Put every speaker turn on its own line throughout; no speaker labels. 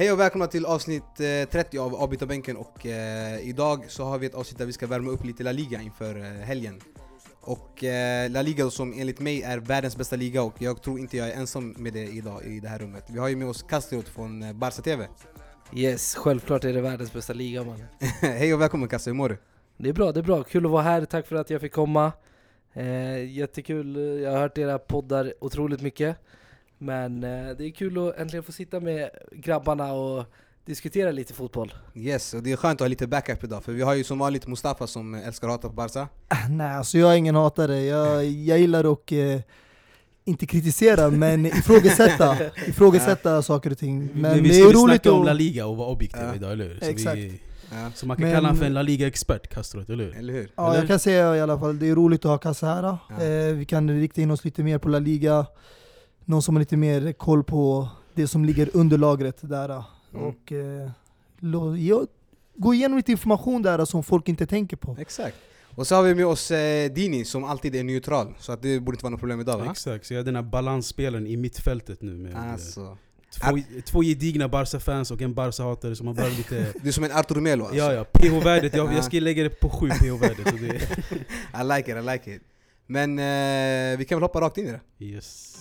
Hej och välkomna till avsnitt eh, 30 av Avbytarbänken och eh, idag så har vi ett avsnitt där vi ska värma upp lite La Liga inför eh, helgen. Och eh, La Liga som enligt mig är världens bästa liga och jag tror inte jag är ensam med det idag i det här rummet. Vi har ju med oss Castriot från eh, Barca TV.
Yes, självklart är det världens bästa liga man.
Hej och välkommen Castro, hur mår du?
Det är bra, det är bra. Kul att vara här, tack för att jag fick komma. Eh, jättekul, jag har hört era poddar otroligt mycket. Men eh, det är kul att äntligen få sitta med grabbarna och diskutera lite fotboll.
Yes, och det är skönt att ha lite backup idag för vi har ju som vanligt Mustafa som älskar att hata på Barca.
Nej, alltså jag är ingen hatare. Jag, jag gillar att eh, inte kritisera, men ifrågasätta, ifrågasätta saker och ting. Men
vi, vi
det
skulle
är roligt
snacka om
att...
La Liga och vara objektiva
Ja.
idag, eller hur? Så,
Exakt.
vi,
Ja,
så man kan
Men-
kalla honom för en La Liga-expert, Castro, eller hur?
eller hur?
Ja,
eller?
jag kan säga i alla fall, det är roligt att ha Kassa här.
Ja.
Eh, vi kan rikta in oss lite mer på La Liga. Någon som har lite mer koll på det som ligger under lagret där.
Mm.
Och eh, gå igenom lite information där som folk inte tänker på.
Exakt. Och så har vi med oss eh, Dini som alltid är neutral, så att det borde inte vara något problem idag va?
Exakt, så jag är den här balansspelaren i mittfältet nu med eh,
Alltså,
två, två gedigna Barca-fans och en Barca-hatare som har bara lite...
du är som en Artur Melo alltså.
ja ja, PH-värdet, jag,
Ja.
jag ska lägga det på 7 PH-värdet.
I like it, I like it. Men eh, vi kan väl hoppa rakt in i det?
Yes.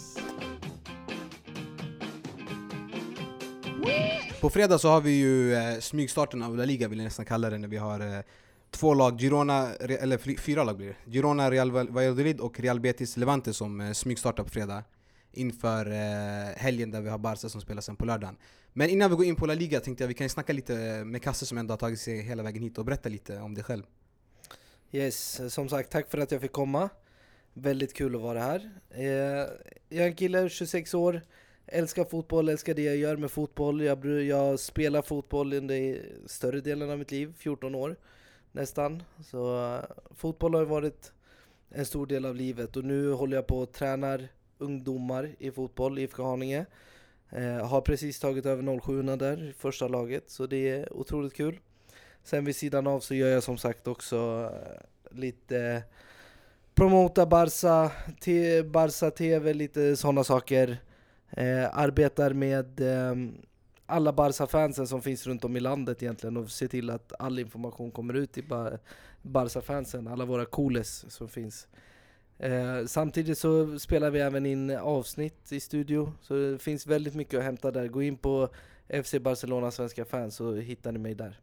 På fredag så har vi ju eh, smygstarten av La Liga vill jag nästan kalla det när vi har eh, två lag, Girona, Re- eller fyra lag blir det. Girona, Real Val- Valladolid och Real Betis Levante som eh, smygstartar på fredag inför eh, helgen där vi har Barca som spelar sen på lördagen. Men innan vi går in på La Liga tänkte jag vi kan snacka lite med Kasse som ändå har tagit sig hela vägen hit och berätta lite om det själv.
Yes, som sagt, tack för att jag fick komma. Väldigt kul att vara här. Eh, jag är en kille, 26 år, älskar fotboll, älskar det jag gör med fotboll. Jag, jag spelar fotboll under större delen av mitt liv, 14 år nästan. Så eh, fotboll har ju varit en stor del av livet och nu håller jag på och tränar ungdomar i fotboll i IFK Haninge. Eh, har precis tagit över 07 där, i första laget, så det är otroligt kul. Sen vid sidan av så gör jag som sagt också eh, lite promota Barca, te, Barca TV, lite sådana saker. Eh, arbetar med eh, alla Barca-fansen som finns runt om i landet egentligen och ser till att all information kommer ut till Barca-fansen, alla våra cooles som finns. Eh, samtidigt så spelar vi även in avsnitt i studio, så det finns väldigt mycket att hämta där. Gå in på FC Barcelona Svenska fans så hittar ni mig där.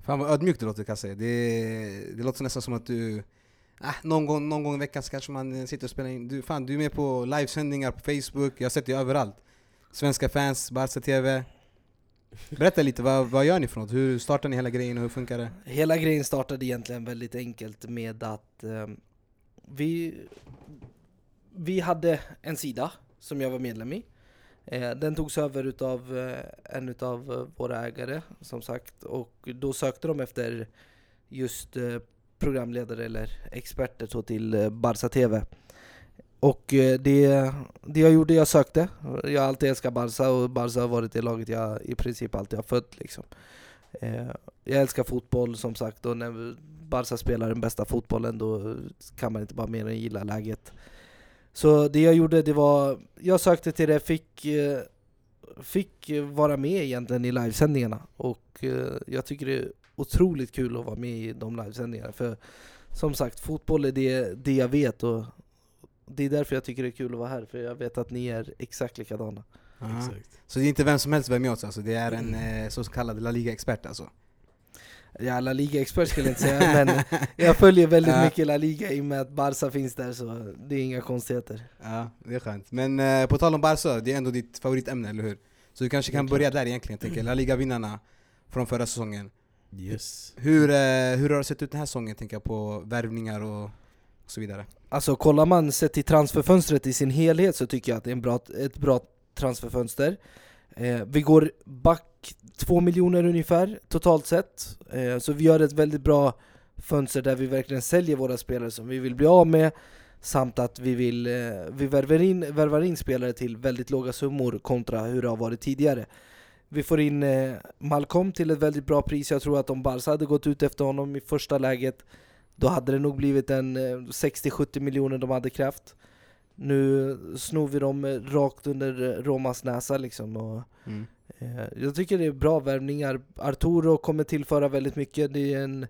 Fan vad ödmjukt det låter Kasse. Det, det låter nästan som att du Ah, någon, gång, någon gång i veckan så kanske man eh, sitter och spelar in. Du, fan, du är med på livesändningar på Facebook, jag har sett dig överallt. Svenska fans, Barca TV. Berätta lite, vad, vad gör ni för något? Hur startar ni hela grejen och hur funkar det?
Hela grejen startade egentligen väldigt enkelt med att eh, vi, vi hade en sida som jag var medlem i. Eh, den togs över utav eh, en av våra ägare som sagt och då sökte de efter just eh, programledare eller experter så till eh, Barca TV. Och eh, det, det jag gjorde, jag sökte. Jag har alltid älskat Barca och Barca har varit det laget jag i princip alltid har fött liksom. Eh, jag älskar fotboll som sagt och när Barca spelar den bästa fotbollen då kan man inte bara mer än gilla läget. Så det jag gjorde det var, jag sökte till det, fick, fick vara med egentligen i livesändningarna och jag tycker det är otroligt kul att vara med i de livesändningarna för som sagt, fotboll är det, det jag vet och det är därför jag tycker det är kul att vara här för jag vet att ni är exakt likadana.
Aha.
Exakt.
Så det är inte vem som helst vi är med oss alltså, det är en eh, så kallad La Liga-expert alltså?
Ja, La Liga-expert skulle jag inte säga, men jag följer väldigt
Ja.
mycket La Liga i och med att Barca finns där så det är inga konstigheter.
Ja, det är skönt. Men eh, på tal om Barca, det är ändå ditt favoritämne, eller hur? Så du kanske kan börja där egentligen, jag tänker La Liga-vinnarna från förra säsongen.
Yes.
Hur, eh, hur har det sett ut den här säsongen, tänker jag, på värvningar och, och så vidare?
Alltså kollar man sett till transferfönstret i sin helhet så tycker jag att det är en bra, ett bra transferfönster. Eh, vi går back 2 miljoner ungefär totalt sett, eh, så vi gör ett väldigt bra fönster där vi verkligen säljer våra spelare som vi vill bli av med samt att vi, vill, eh, vi värvar, in, värvar in spelare till väldigt låga summor kontra hur det har varit tidigare. Vi får in eh, Malcolm till ett väldigt bra pris, jag tror att om Barca hade gått ut efter honom i första läget då hade det nog blivit en eh, 60-70 miljoner de hade krävt. Nu snor vi dem eh, rakt under eh, Romas näsa liksom och
Mm.
Eh, Jag tycker det är bra värvningar. Arturo kommer tillföra väldigt mycket. Det är en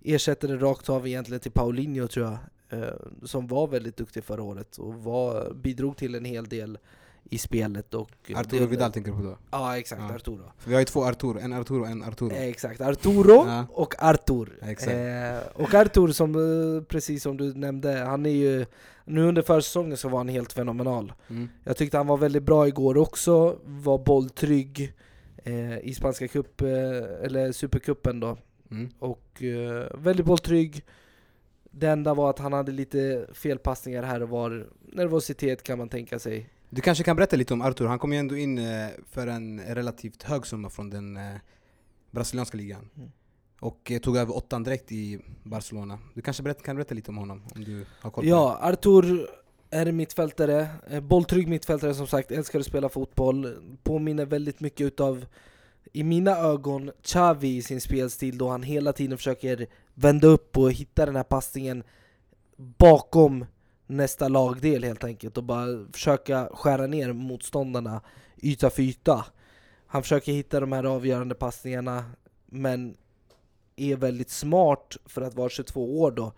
ersättare rakt av egentligen till Paulinho tror jag. eh, Som var väldigt duktig förra året och var, bidrog till en hel del i spelet. Och
Arturo Vidal tänker du på då?
Ja exakt,
Ja.
Arturo.
För vi har ju två Arturo, en Arturo och en Arturo.
Eh, Exakt, Arturo
Ja.
och Artur.
Exakt.
Eh, och Artur, som, eh, precis som du nämnde, han är ju nu under försäsongen så var han helt fenomenal.
Mm.
Jag tyckte han var väldigt bra igår också, var bolltrygg eh, i spanska cup, eh, eller supercupen då.
Mm.
Och väldigt bolltrygg. Det enda var att han hade lite felpassningar här och var. Nervositet kan man tänka sig.
Du kanske kan berätta lite om Artur, han kom ju ändå in eh, för en relativt hög summa från den eh, brasilianska ligan.
Mm.
Och eh, tog över åttan direkt i Barcelona. Du kanske berätta, kan berätta lite om honom, om du har koll på
Ja, Artur är mittfältare, bolltrygg mittfältare som sagt, älskar att spela fotboll. Påminner väldigt mycket utav, i mina ögon, Xavi i sin spelstil då han hela tiden försöker vända upp och hitta den här passningen bakom nästa lagdel helt enkelt och bara försöka skära ner motståndarna yta för yta. Han försöker hitta de här avgörande passningarna men är väldigt smart för att vara 22 år då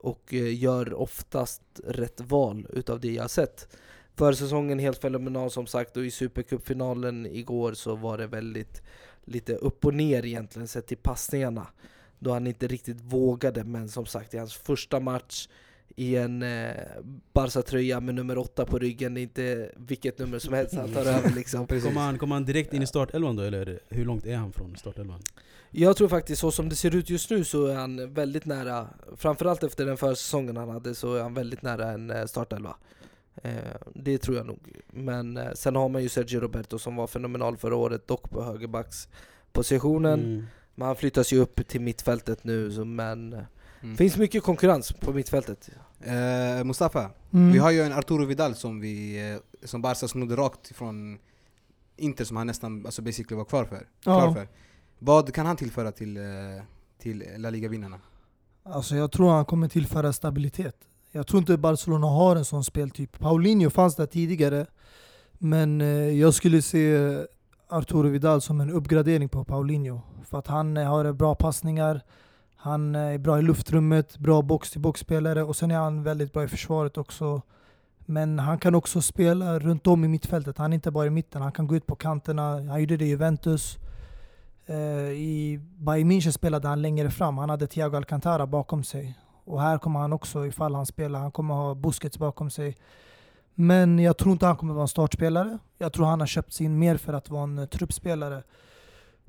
och eh, gör oftast rätt val utav det jag har sett. Försäsongen helt fenomenal som sagt och i Supercupfinalen igår så var det väldigt lite upp och ner egentligen sett till passningarna. Då han inte riktigt vågade men som sagt i hans första match i en eh, Barca-tröja med nummer åtta på ryggen, det är inte vilket nummer som helst han tar över liksom.
Kommer han, kommer han direkt in i startelvan då eller hur långt är han från startelvan?
Jag tror faktiskt så som det ser ut just nu så är han väldigt nära, framförallt efter den försäsongen han hade så är han väldigt nära en eh, startelva. Eh, det tror jag nog. Men eh, sen har man ju Sergio Roberto som var fenomenal förra året, dock på högerbackspositionen.
Mm.
Men han flyttas ju upp till mittfältet nu, så, men eh,
Mm.
finns mycket konkurrens på mittfältet.
Eh, Mustafa,
Mm.
vi har ju en Arturo Vidal som vi, eh, som Barca snodde rakt ifrån Inter som han nästan alltså basically var kvar för. Klar
Ja.
för. Vad kan han tillföra till, eh, till La Liga-vinnarna?
Alltså jag tror han kommer tillföra stabilitet. Jag tror inte Barcelona har en sån speltyp. Paulinho fanns där tidigare, men eh, jag skulle se Arturo Vidal som en uppgradering på Paulinho. För att han har bra passningar, han eh, är bra i luftrummet, bra box-till-box-spelare och sen är han väldigt bra i försvaret också. Men han kan också spela runt om i mittfältet. Han är inte bara i mitten, han kan gå ut på kanterna. Han gjorde det i Juventus. Eh, I Bayern München spelade han längre fram. Han hade Thiago Alcantara bakom sig. Och här kommer han också, ifall han spelar, han kommer ha Busquets bakom sig. Men jag tror inte han kommer vara en startspelare. Jag tror han har köpts in mer för att vara en truppspelare.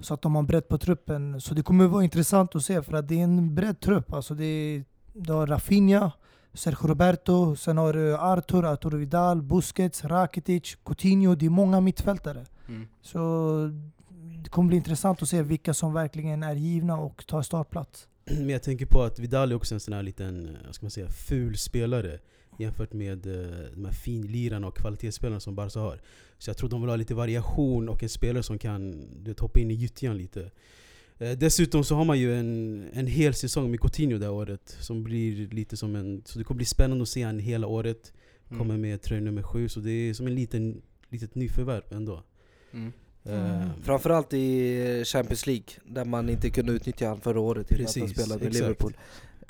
Så att de har bredd på truppen. Så det kommer vara intressant att se för att det är en bred trupp. Alltså det är, du har Rafinha, Sergio Roberto, sen har du Artur, Arturo Vidal, Busquets, Rakitic, Coutinho. Det är många mittfältare.
Mm.
Så det kommer bli intressant att se vilka som verkligen är givna och tar startplats.
Men jag tänker på att Vidal är också en sån här liten, eh, vad ska man säga, ful spelare jämfört med eh, de här finlirarna och kvalitetsspelarna som Barca har. Så jag tror de vill ha lite variation och en spelare som kan du vet, hoppa in i gyttjan lite. Eh, dessutom så har man ju en, en hel säsong med Coutinho det här året som blir lite som en... Så det kommer bli spännande att se han hela året.
Mm.
Kommer med tröja nummer sju, så det är som en liten, litet nyförvärv ändå.
Mm.
Eh,
Framförallt i Champions League, där man inte kunde utnyttja han förra året i och med att han spelade
exakt.
Liverpool.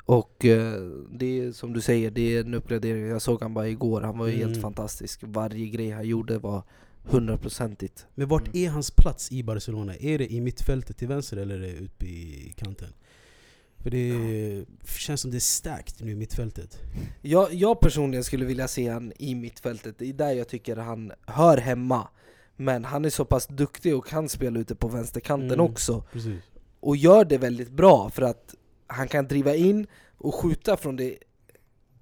Och eh, det är som du säger, det är en uppgradering. Jag såg han bara igår, han var ju helt
Mm.
fantastisk. Varje grej han gjorde var hundraprocentigt.
Men vart
Mm.
är hans plats i Barcelona? Är det i mittfältet till vänster eller är det ute i kanten? För det känns som det är starkt nu i mittfältet.
Jag, jag personligen skulle vilja se han i mittfältet, det är där jag tycker han hör hemma. Men han är så pass duktig och kan spela ute på vänsterkanten
Mm.
också.
Precis.
Och gör det väldigt bra för att han kan driva in och skjuta från det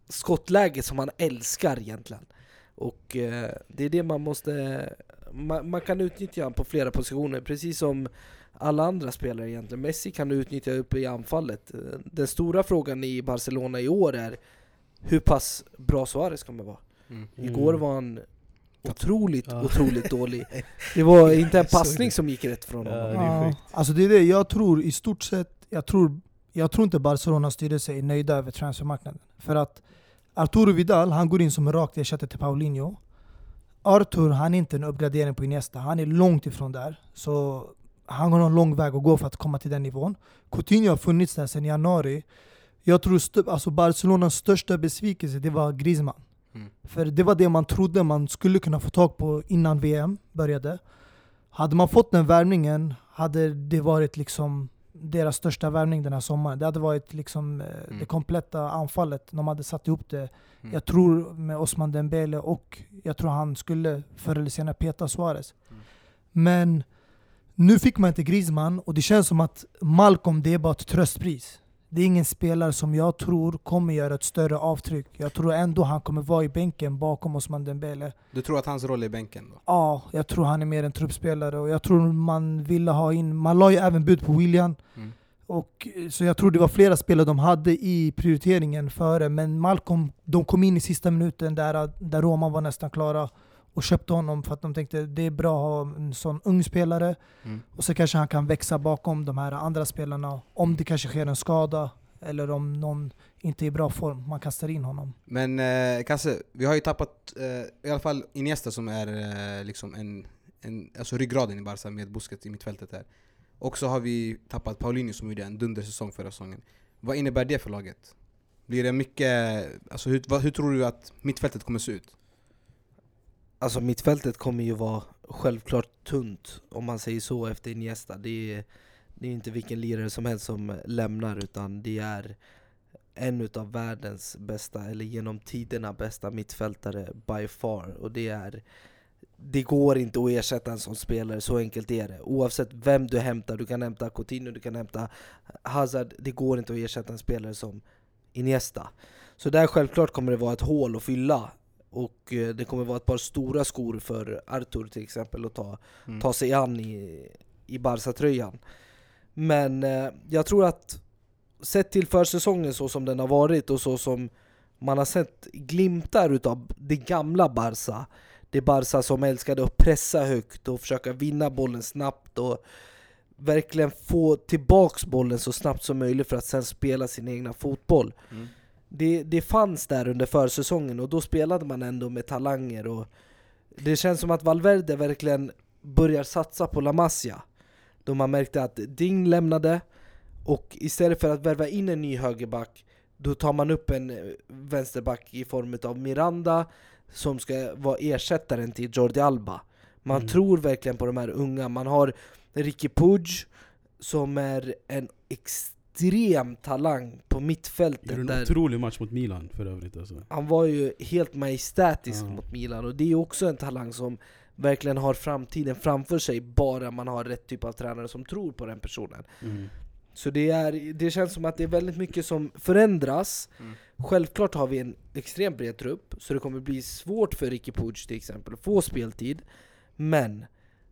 skottläge som han älskar egentligen. Och eh, det är det man måste... Man, man kan utnyttja honom på flera positioner, precis som alla andra spelare egentligen. Messi kan du utnyttja uppe i anfallet. Den stora frågan i Barcelona i år är hur pass bra Suarez kommer vara.
Mm.
Igår var han otroligt,
Ja.
otroligt dålig. Det var inte en passning som gick rätt från
Ja,
honom.
det är
Ja, alltså det är det, jag tror i stort sett, jag tror, jag tror inte Barcelonas styrelse är nöjda över transfermarknaden. För att Arturo Vidal, han går in som en rakt ersättare till Paulinho. Arthur, han är inte en uppgradering på Iniesta. Han är långt ifrån där. Så han har en lång väg att gå för att komma till den nivån. Coutinho har funnits där sedan januari. Jag tror alltså Barcelonas största besvikelse, det var Griezmann.
Mm.
För det var det man trodde man skulle kunna få tag på innan VM började. Hade man fått den värvningen hade det varit liksom deras största värvning den här sommaren. Det hade varit liksom eh,
Mm.
det kompletta anfallet. De hade satt ihop det.
Mm.
Jag tror med Osman Dembele och jag tror han skulle förr eller senare peta Suarez.
Mm.
Men nu fick man inte Griezmann och det känns som att Malcolm det är bara ett tröstpris. Det är ingen spelare som jag tror kommer göra ett större avtryck. Jag tror ändå han kommer vara i bänken bakom Osman Dembele.
Du tror att hans roll är bänken då?
Ja, jag tror han är mer en truppspelare och jag tror man ville ha in, man la ju även bud på William.
Mm.
Och, eh, så jag tror det var flera spelare de hade i prioriteringen före, men Malcolm, de kom in i sista minuten där, där Roma var nästan klara och köpte honom för att de tänkte det är bra att ha en sån ung spelare
Mm.
och så kanske han kan växa bakom de här andra spelarna om det kanske sker en skada eller om någon inte är i bra form. Man kastar in honom.
Men eh, Kasse, vi har ju tappat eh, i alla fall Iniesta som är eh, liksom en, en, alltså ryggraden i Barca med Busquets i mittfältet där. Och så har vi tappat Paulinho som gjorde en dundersäsong förra säsongen. Vad innebär det för laget? Blir det mycket, alltså hur, vad, hur tror du att mittfältet kommer se ut?
Alltså mittfältet kommer ju vara självklart tunt om man säger så efter Iniesta. Det är, det är inte vilken lirare som helst som lämnar utan det är en utav världens bästa, eller genom tiderna bästa mittfältare by far. Och det är det går inte att ersätta en sån spelare, så enkelt är det. Oavsett vem du hämtar, du kan hämta Coutinho, du kan hämta Hazard, det går inte att ersätta en spelare som Iniesta. Så där självklart kommer det vara ett hål att fylla och eh, det kommer vara ett par stora skor för Artur till exempel att ta,
Mm.
ta sig an i, i Barca-tröjan. Men eh, jag tror att sett till försäsongen så som den har varit och så som man har sett glimtar utav det gamla Barca. Det Barca som älskade att pressa högt och försöka vinna bollen snabbt och verkligen få tillbaks bollen så snabbt som möjligt för att sen spela sin egna fotboll.
Mm.
Det, det fanns där under försäsongen och då spelade man ändå med talanger och det känns som att Valverde verkligen börjar satsa på La Masia. Då man märkte att Ding lämnade och istället för att värva in en ny högerback då tar man upp en vänsterback i form av Miranda som ska vara ersättaren till Jordi Alba. Man
Mm.
tror verkligen på de här unga. Man har Ricky Puig som är en extrem talang på mittfältet.
Gjorde en
där-
otrolig match mot Milan för övrigt alltså.
han var ju helt majestätisk
Ja.
mot Milan och det är också en talang som verkligen har framtiden framför sig bara man har rätt typ av tränare som tror på den personen.
Mm.
Så det, är, det känns som att det är väldigt mycket som förändras.
Mm.
Självklart har vi en extremt bred trupp, så det kommer bli svårt för Ricky Puig till exempel att få speltid. Men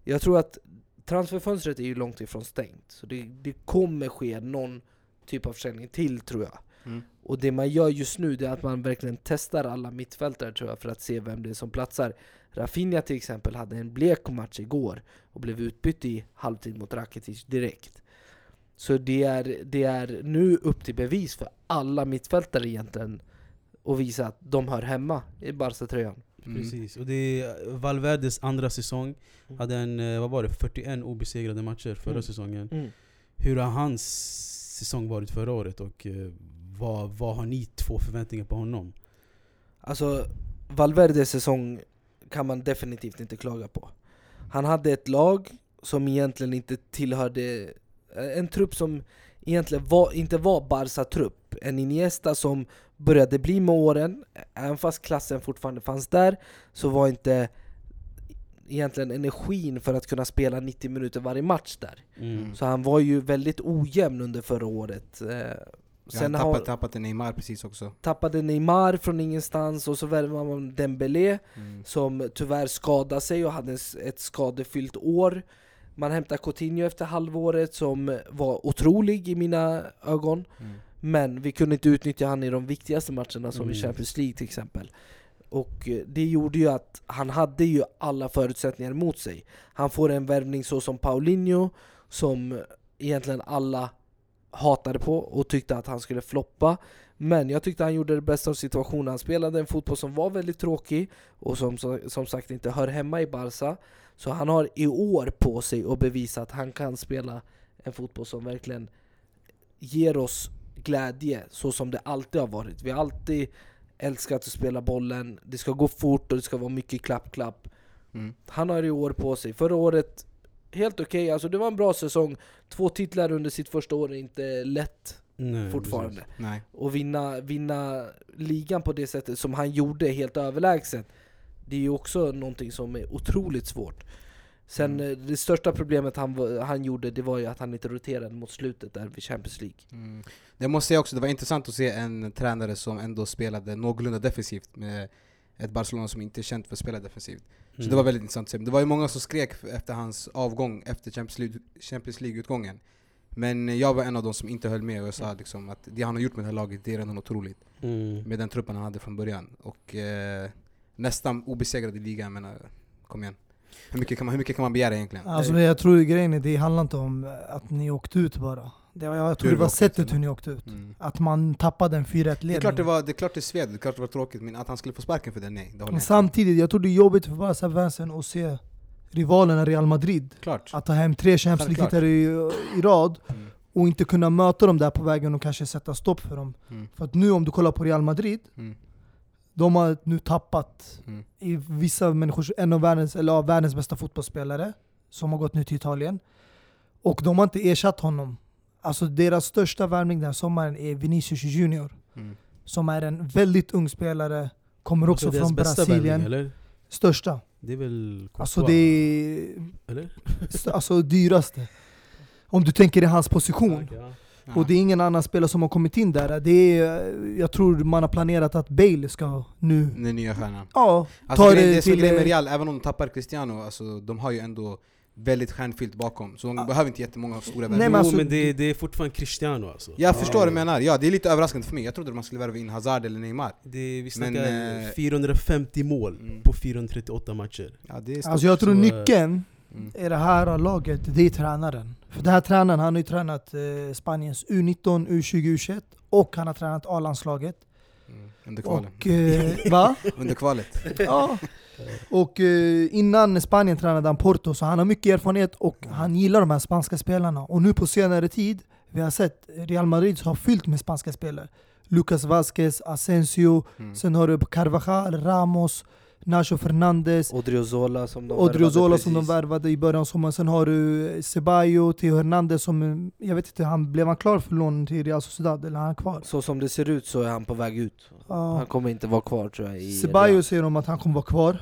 jag tror att transferfönstret är ju långt ifrån stängt, så det, det kommer ske någon typ av försäljning till tror jag.
Mm.
Och det man gör just nu det är att man verkligen testar alla mittfältare tror jag för att se vem det är som platsar. Rafinha till exempel hade en blek match igår och blev utbytt i halvtid mot Rakitic direkt. Så det är, det är nu upp till bevis för alla mittfältare egentligen att visa att de hör hemma i Barca-tröjan.
Mm.
Precis, och det är Valverdes andra säsong.
Mm.
Hade en, eh, vad var det, 41 obesegrade matcher förra
Mm.
säsongen.
Mm.
Hur har hans säsong varit förra året och eh, vad, vad har ni två förväntningar på honom?
Alltså, Valverdes säsong kan man definitivt inte klaga på. Han hade ett lag som egentligen inte tillhörde... En trupp som egentligen var, inte var Barca-trupp. En Iniesta som började bli med åren, även fast klassen fortfarande fanns där, så var inte egentligen energin för att kunna spela 90 minuter varje match där.
Mm.
Så han var ju väldigt ojämn under förra året. Eh,
Ja,
Sen
han
har,
tappat, tappat en Neymar precis också.
tappade Neymar från ingenstans och så värvade man Dembélé
Mm.
som tyvärr skadade sig och hade ett skadefyllt år. Man hämtade Coutinho efter halvåret som var otrolig i mina ögon.
Mm.
Men vi kunde inte utnyttja han i de viktigaste matcherna som i
Mm.
Champions League till exempel. Och eh, det gjorde ju att han hade ju alla förutsättningar mot sig. Han får en värvning så som Paulinho, som egentligen alla hatade på och tyckte att han skulle floppa. Men jag tyckte han gjorde det bästa av situationen. Han spelade en fotboll som var väldigt tråkig och som som sagt inte hör hemma i Barca. Så han har i år på sig att bevisa att han kan spela en fotboll som verkligen ger oss glädje, så som det alltid har varit. Vi har alltid älskat att spela bollen, det ska gå fort och det ska vara mycket klapp-klapp.
Mm.
Han har i år på sig. Förra året, helt okej, alltså det var en bra säsong. Två titlar under sitt första år är inte lätt
Nej,
fortfarande.
precis.
Nej.
Och vinna, vinna ligan på det sättet som han gjorde, helt överlägset. Det är ju också någonting som är otroligt svårt. Sen
Mm.
eh, det största problemet han, han gjorde, det var ju att han inte roterade mot slutet där vid Champions League.
Mm. Det måste jag också, det var intressant att se en tränare som ändå spelade någorlunda defensivt med ett Barcelona som inte är känt för att spela defensivt. Så
Mm.
det var väldigt intressant att se. Det var ju många som skrek efter hans avgång efter Champions League- League-utgången. Men jag var en av de som inte höll med och jag sa liksom att det han har gjort med det här laget, det är redan otroligt.
Mm.
Med den truppen han hade från början. Och eh, nästan obesegrad i ligan, men kom igen. Hur mycket kan man, hur mycket kan man begära egentligen?
Alltså det, jag tror grejen är, det handlar inte om eh, att ni åkte ut bara. Det, var- jag tror det var sättet
ut,
hur ni åkte ut.
Mm.
Att man tappade en 4-1
Det är klart det
ledning.
var, det är klart det sved, det är klart det var tråkigt, men att han skulle få sparken för det, nej. Det jag
Men samtidigt, jag tror det är jobbigt för Barca-fansen att se rivalerna Real Madrid.
Klart.
Att ta hem tre Champions. League-titlar i, i rad
Mm.
och inte kunna möta dem där på vägen och kanske sätta stopp för dem.
Mm.
För att nu om du kollar på Real Madrid,
Mm.
de har nu tappat
Mm.
i vissa människors, en av världens, eller av världens bästa fotbollsspelare som har gått nu till Italien. Och de har inte ersatt honom. Alltså deras största värvning den här sommaren är Vinicius Junior.
Mm.
Som är en väldigt ung spelare, kommer också från Brasilien.
värvning?
Största.
Det är väl Courtois,
Alltså det är
Eller?
alltså dyraste. Om du tänker i hans position. Och det är ingen annan spelare som har kommit in där. Det är, jag tror man har planerat att Bale ska nu...
Den nya stjärnan.
Ja,
Alltså
Ta
det,
det
det
till, eh,
Real, även om de tappar Cristiano, alltså, de har ju ändå väldigt stjärnfyllt bakom. Så de
Ah.
behöver inte jättemånga stora
Nej,
värvningar.
men
jo
alltså-
men det, det är fortfarande Cristiano alltså.
Jag förstår
Ja.
vad du menar, ja det är lite överraskande för mig. Jag trodde man skulle värva in Hazard eller Neymar.
Det, vi
Men,
snackar
eh,
450 mål
Mm.
på 438 matcher.
Ja, det är stort.
alltså jag tror
så, eh,
nyckeln
Mm.
i det här laget, det är tränaren. För den här tränaren, han har ju tränat eh, Spaniens U19, U20, U21 och han har tränat A-landslaget.
Mm. Under kvalet.
Och, eh, va?
Under kvalet.
Ja. Och eh, innan Spanien tränade han Porto, så han har mycket erfarenhet och han gillar de här spanska spelarna. Och nu på senare tid, vi har sett Real Madrid har fyllt med spanska spelare. Lucas Vasquez, Asensio,
Mm.
sen har du Carvajal, Ramos, Nacho Fernandes,
Odriozola som de
Odriozola
värvade
som de värvade i början av sommaren. Sen har du Ceballo, Theo Hernandez som, jag vet inte, han, blev han klar för lån till Real Sociedad eller är han kvar?
Så som det ser ut så är han på väg ut.
Ja.
Han kommer inte vara kvar tror jag i
Ceballos
Real.
säger de att han kommer vara kvar.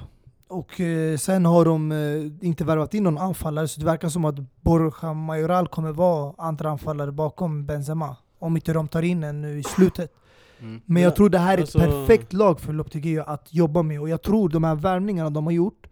Och eh, sen har de eh, inte värvat in någon anfallare, så det verkar som att Borja Majoral kommer vara andra anfallare bakom Benzema. Om inte de tar in en nu i slutet.
Mm.
Men jag
Ja,
tror det här är
alltså-
ett perfekt lag för Lopetegui att jobba med. Och jag tror de här värvningarna de har gjort,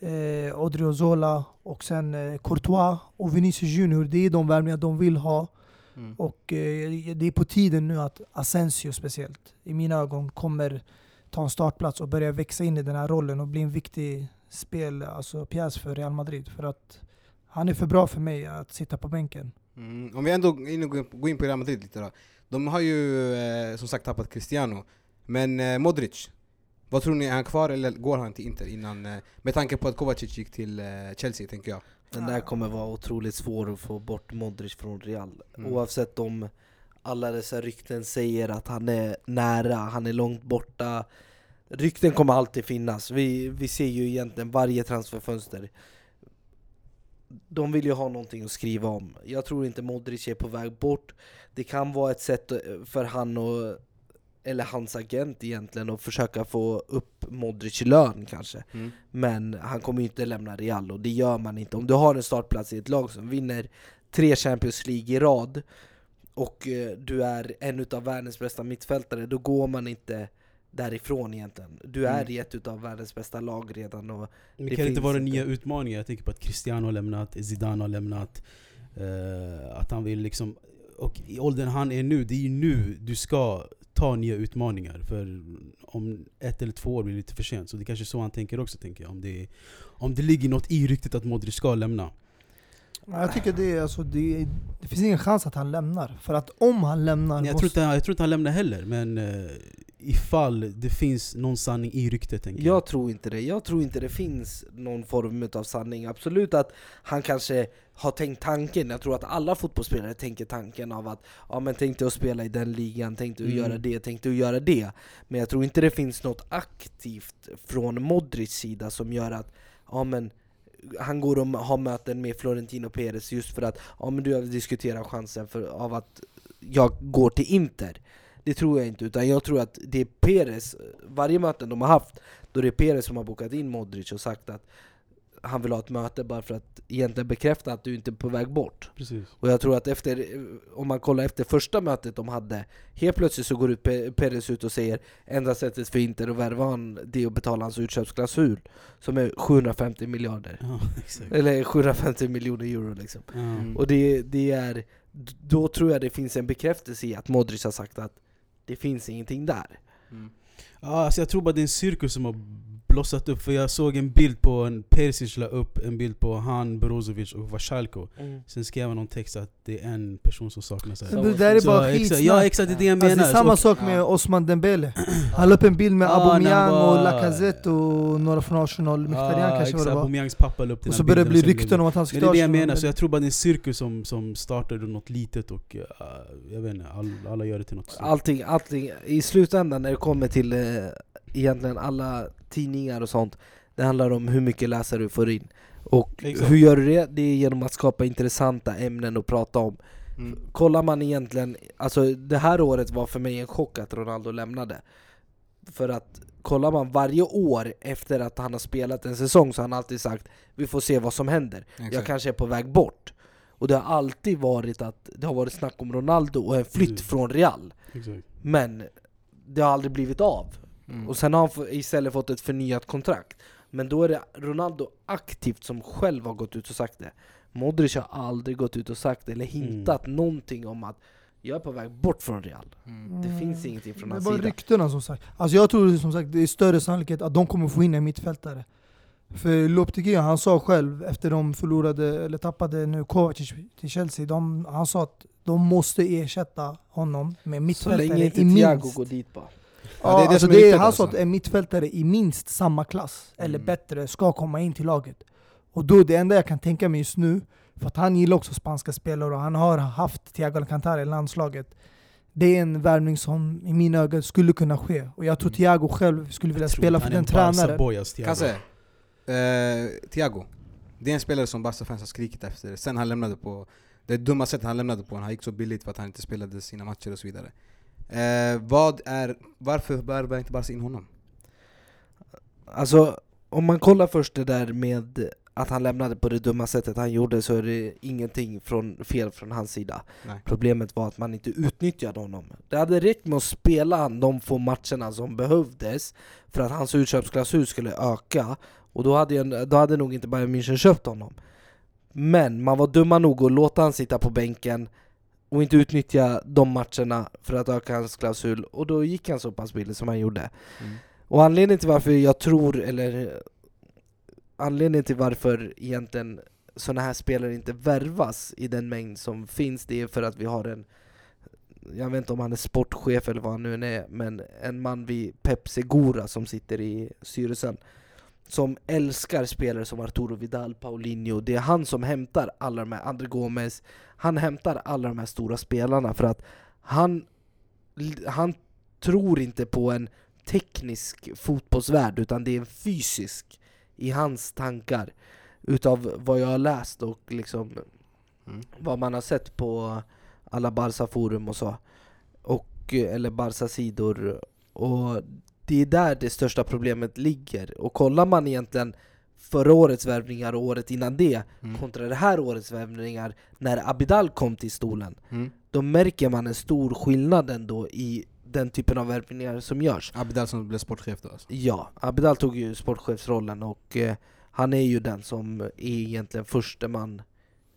eh, Odriozola och sen eh, Courtois och Vinicius Junior, det är de värvningar de vill ha.
Mm.
Och eh, det är på tiden nu att Asensio speciellt, i mina ögon, kommer ta en startplats och börja växa in i den här rollen och bli en viktig spel, alltså pjäs för Real Madrid. För att han är för bra för mig att sitta på bänken.
Mm. Om vi ändå går in, och går in på Real Madrid lite då. De har ju eh, som sagt tappat Cristiano. Men eh, Modric, vad tror ni, är han kvar eller går han till Inter innan? Eh, med tanke på att Kovacic gick till eh, Chelsea tänker jag.
Den där kommer vara otroligt svår att få bort Modric från Real.
Mm.
Oavsett om alla dessa rykten säger att han är nära, han är långt borta. Rykten kommer alltid finnas. Vi, vi ser ju egentligen varje transferfönster. De vill ju ha någonting att skriva om. Jag tror inte Modric är på väg bort. Det kan vara ett sätt för han och eller hans agent egentligen att försöka få upp Modric i lön kanske.
Mm.
Men han kommer ju inte lämna Real och det gör man inte. Om du har en startplats i ett lag som vinner tre Champions League i rad och eh, du är en av världens bästa mittfältare, då går man inte därifrån egentligen. Du är
Mm.
i ett av världens bästa lag redan och
Det,
Det
kan inte vara
inte.
nya utmaningar. Jag tänker på att Cristiano har lämnat, Zidane har lämnat. eh, att han vill liksom... Och i åldern han är nu, det är ju nu du ska ta nya utmaningar. För om ett eller två år blir det lite för sent. Så det är kanske är så han tänker också, tänker jag. Om det, om det ligger något i ryktet att Modric ska lämna.
Ja, Jag tycker det, är, alltså, det, det finns ingen chans att han lämnar. För att om han lämnar...
Jag tror,
måste,
inte, jag tror inte han lämnar heller, men eh, ifall det finns någon sanning i ryktet tänker jag.
Jag tror inte det. Jag tror inte det finns någon form av sanning. Absolut att han kanske har tänkt tanken. Jag tror att alla fotbollsspelare tänker tanken av att ja, men tänkte att spela i den ligan, tänkte att
Mm.
göra det, tänkte att göra det. Men jag tror inte det finns något aktivt från Modrics sida som gör att ja, men han går och har möten med Florentino Perez just för att ja, men du har diskuterat chansen för, av att jag går till Inter. Det tror jag inte, utan jag tror att det är Perez, varje möte de har haft, då det är Perez som har bokat in Modric och sagt att han vill ha ett möte bara för att egentligen bekräfta att du inte är på väg bort.
Precis.
Och jag tror att efter, om man kollar efter första mötet de hade, helt plötsligt så går ut Pe- Perez ut och säger enda sättet för Inter att värva han, det är att betala hans utköpsklausul, som är 750 miljarder.
Ja.
Eller 750 miljoner euro liksom.
Mm.
Och det, det är, då tror jag det finns en bekräftelse i att Modric har sagt att det finns ingenting där.
Mm.
Ja, alltså jag tror bara det är en cirkus som har blossat upp, för jag såg en bild på en Perisic la upp en bild på han, Brozovic och Vashalko Sen skrev han någon text att det är en person som saknas här.
Det där är
Så,
bara skitsnack.
Ja exakt, det är det jag
Alltså,
menar.
det är samma sak med Osman Dembele. Han la upp en bild med
Ah,
Aubameyang
var-
och Lacazette och några från Arsenal, Mkhitaryan
Ja,
kanske vad det var.
Aubameyangs pappa la upp den
Och så började det bli rykten om att han ska
Men det är det jag menar, så jag tror bara det är en cirkus som, som startade något litet och uh, jag vet inte, all, alla gör det till något stort.
Allting, allting, i slutändan när det kommer till eh, egentligen alla tidningar och sånt Det handlar om hur mycket läsare du får in Och
Exakt.
hur gör du det? Det är genom att skapa intressanta ämnen att prata om
Mm.
Kollar man egentligen, alltså det här året var för mig en chock att Ronaldo lämnade För att kollar man varje år efter att han har spelat en säsong så har han alltid sagt Vi får se vad som händer, jag
Exakt.
kanske är på väg bort Och det har alltid varit att det har varit snack om Ronaldo och en flytt
Precis.
från Real
Exakt.
Men det har aldrig blivit av
Mm.
Och sen har han istället fått ett förnyat kontrakt Men då är det Ronaldo aktivt som själv har gått ut och sagt det Modric har aldrig gått ut och sagt det, eller hintat någonting om att jag är på väg bort från Real
Mm.
Det finns ingenting från
Det
hans
var
sida
ryktena som sagt. Alltså jag tror som sagt det är större sannolikhet att de kommer få in en mittfältare. För Lopetegui, han sa själv efter de förlorade, eller tappade nu Kovacic till Chelsea, de, han sa att de måste ersätta honom med
Så
mittfältare
länge inte
i
Thiago
minst...
går dit bara
Ja, det är det
alltså det är, han
alltså.
sa att en mittfältare i minst samma klass, eller
Mm.
bättre, ska komma in till laget. Och då det enda jag kan tänka mig just nu, för att han gillar också spanska spelare och han har haft Thiago Alcantara i landslaget. Det är en värvning som i mina ögon skulle kunna ske. Och jag tror
Mm.
Thiago själv skulle vilja spela för den
en
tränaren.
Thiago.
Kanske. Eh, Thiago. Det är en spelare som Barca-fans har skrikit efter sen han lämnade på det dumma sättet han lämnade på. Han gick så billigt för att han inte spelade sina matcher och så vidare. Eh, vad är, varför värvar inte Barca in honom?
Alltså, om man kollar först det där med att han lämnade på det dumma sättet han gjorde så är det ingenting från, fel från hans sida
Nej.
Problemet var att man inte utnyttjade honom Det hade räckt med att spela de få matcherna som behövdes för att hans utköpsklausul skulle öka och då hade, jag, då hade nog inte Bayern München köpt honom Men man var dumma nog att låta han sitta på bänken och inte utnyttja de matcherna för att öka hans klausul. Och då gick han så pass billigt som han gjorde.
Mm.
och anledningen till varför jag tror, eller anledningen till varför egentligen sådana här spelare inte värvas i den mängd som finns, det är för att vi har en jag vet inte om han är sportchef eller vad han nu än är, men en man vid Pep Segura som sitter i styrelsen som älskar spelare som Arturo Vidal, Paulinho, det är han som hämtar alla de här, André Gomes, han hämtar alla de här stora spelarna för att han, han tror inte på en teknisk fotbollsvärld utan det är en fysisk i hans tankar. Utav vad jag har läst och liksom
Mm.
vad man har sett på alla Barca-forum och så. Och, eller Barca-sidor. Och det är där det största problemet ligger och kollar man egentligen förra årets värvningar och året innan det
Mm.
kontra det här årets värvningar när Abidal kom till stolen
Mm.
då märker man en stor skillnad ändå i den typen av värvningar som görs.
Abidal som blev sportchef då alltså.
Ja, Abidal tog ju sportchefsrollen och eh, han är ju den som är egentligen förste man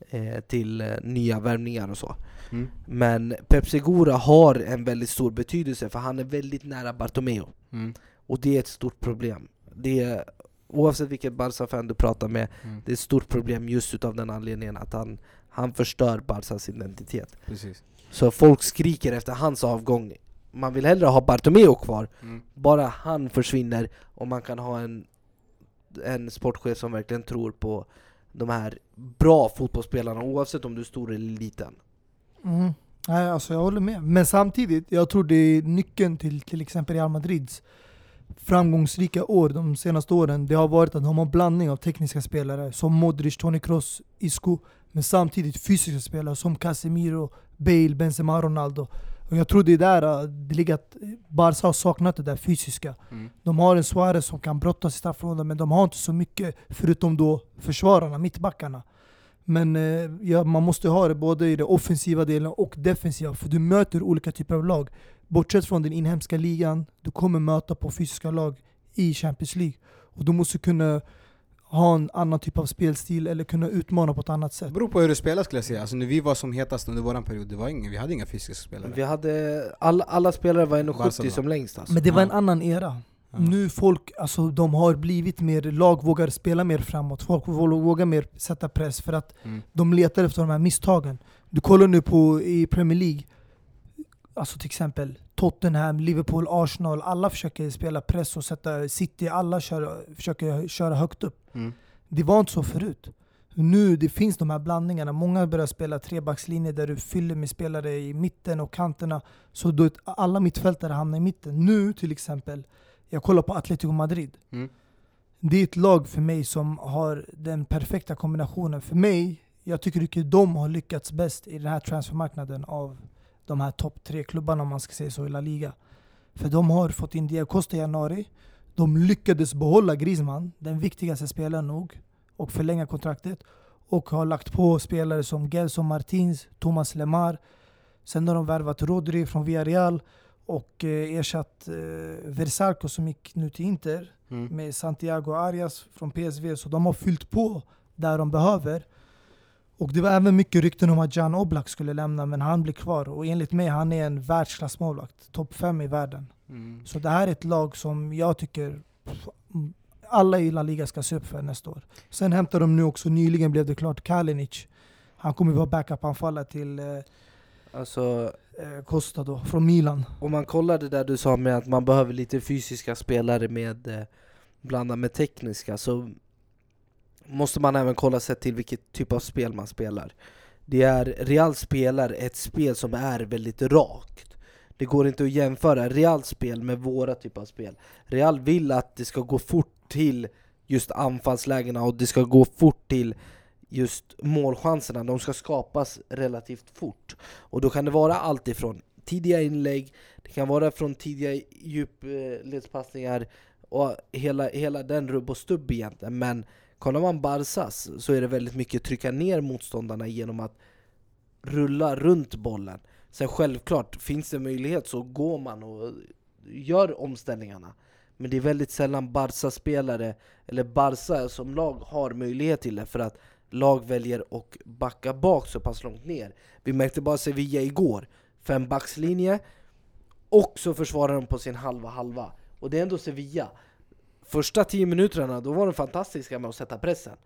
eh, till eh, nya värvningar och så.
Mm.
Men Pep Segura har en väldigt stor betydelse för han är väldigt nära Bartomeu
Mm.
och det är ett stort problem. Det är, oavsett vilket Barca-fan du pratar med,
Mm.
det är ett stort problem just utav den anledningen att han, han förstör Barcas identitet.
Precis.
Så folk skriker efter hans avgång. Man vill hellre ha Bartomeu kvar,
Mm.
bara han försvinner och man kan ha en, en sportchef som verkligen tror på de här bra fotbollsspelarna oavsett om du är stor eller liten.
Mm. Nej, alltså jag håller med. Men samtidigt, jag tror det är nyckeln till till exempel Real Madrids framgångsrika år de senaste åren. Det har varit att de har en blandning av tekniska spelare som Modric, Toni Kroos, Isco. Men samtidigt fysiska spelare som Casemiro, Bale, Benzema, Ronaldo. Och jag tror det är där äh, det ligger att Barca har saknat det där fysiska.
Mm.
De har en Suarez som kan brottas i straffområdet men de har inte så mycket förutom då försvararna, mittbackarna. Men eh, ja, man måste ha det både i den offensiva delen och defensiva för du möter olika typer av lag. Bortsett från den inhemska ligan, du kommer möta på fysiska lag i Champions League. Och du måste kunna ha en annan typ av spelstil eller kunna utmana på ett annat
Det
sätt.
beror på hur du spelar skulle jag säga. Alltså när vi var som hetast under våran period, det var ingen, vi hade inga fysiska spelare.
Vi hade, alla, alla spelare var 1,70
Barcelona.
som längst alltså.
Men det var en
Ja.
annan era. Nu folk, alltså de har blivit mer, lag vågar spela mer framåt. Folk vågar mer sätta press för att
Mm.
de letar efter de här misstagen. Du kollar nu på i Premier League, alltså till exempel Tottenham, Liverpool, Arsenal. Alla försöker spela press och sätta City, alla kör, försöker köra högt upp.
Mm.
Det var inte så förut. Nu det finns de här blandningarna. Många börjar spela trebackslinje där du fyller med spelare i mitten och kanterna. Så då alla mittfältare hamnar i mitten. Nu till exempel, jag kollar på Atletico Madrid.
Mm.
Det är ett lag för mig som har den perfekta kombinationen. För mig, jag tycker att de har lyckats bäst i den här transfermarknaden av de här topp tre klubbarna om man ska säga så i La Liga. För de har fått in Diego Costa i januari. De lyckades behålla Griezmann, den viktigaste spelaren nog, och förlänga kontraktet. Och har lagt på spelare som Gelson Martins, Thomas Lemar. Sen har de värvat Rodri från Villarreal och eh, ersatt eh, Versarco som gick nu till Inter
Mm.
med Santiago Arias från PSV. Så de har fyllt på där de behöver. Och det var även mycket rykten om att Jan Oblak skulle lämna, men han blir kvar. Och enligt mig, han är en världsklassmålvakt. Topp fem i världen.
Mm.
Så det här är ett lag som jag tycker alla i La Liga ska se upp för nästa år. Sen hämtar de nu också, nyligen blev det klart, Kalinic. Han kommer vara backup-anfallare till eh,
Alltså,
eh, Costa då, från Milan.
om man kollar det där du sa med att man behöver lite fysiska spelare med eh, blanda med tekniska så måste man även kolla sett till vilket typ av spel man spelar. Det är Real spelar ett spel som är väldigt rakt. Det går inte att jämföra Reals spel med våra typer av spel. Real vill att det ska gå fort till just anfallslägena och det ska gå fort till just målchanserna. De ska skapas relativt fort. Och då kan det vara allt ifrån tidiga inlägg, det kan vara från tidiga djupledspassningar och hela, hela den rubb och stubb egentligen. Men kollar man Barsas så är det väldigt mycket trycka ner motståndarna genom att rulla runt bollen. Sen självklart, finns det möjlighet så går man och gör omställningarna. Men det är väldigt sällan Barca-spelare, eller Barca som lag har möjlighet till det för att lag väljer att backa bak så pass långt ner. Vi märkte bara Sevilla igår, fembackslinje och så försvarar de på sin halva halva. Och det är ändå Sevilla. Första tio minuterna då var de fantastiska med att sätta pressen.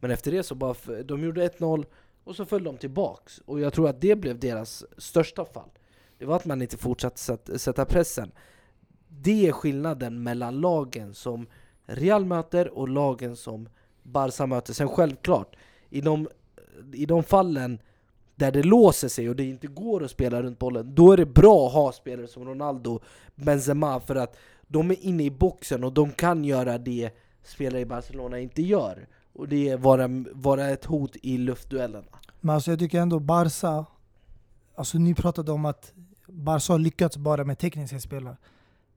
Men efter det så bara, de gjorde 1-0 och så föll de tillbaks. Och jag tror att det blev deras största fall. Det var att man inte fortsatte sätta pressen. Det är skillnaden mellan lagen som Real möter och lagen som Barca möter. Sen självklart, i de, i de fallen där det låser sig och det inte går att spela runt bollen, då är det bra att ha spelare som Ronaldo, Benzema, för att de är inne i boxen och de kan göra det spelare i Barcelona inte gör. Och det är vara, vara ett hot i luftduellerna.
Men alltså jag tycker ändå Barca, alltså ni pratade om att Barca har lyckats bara med tekniska spelare.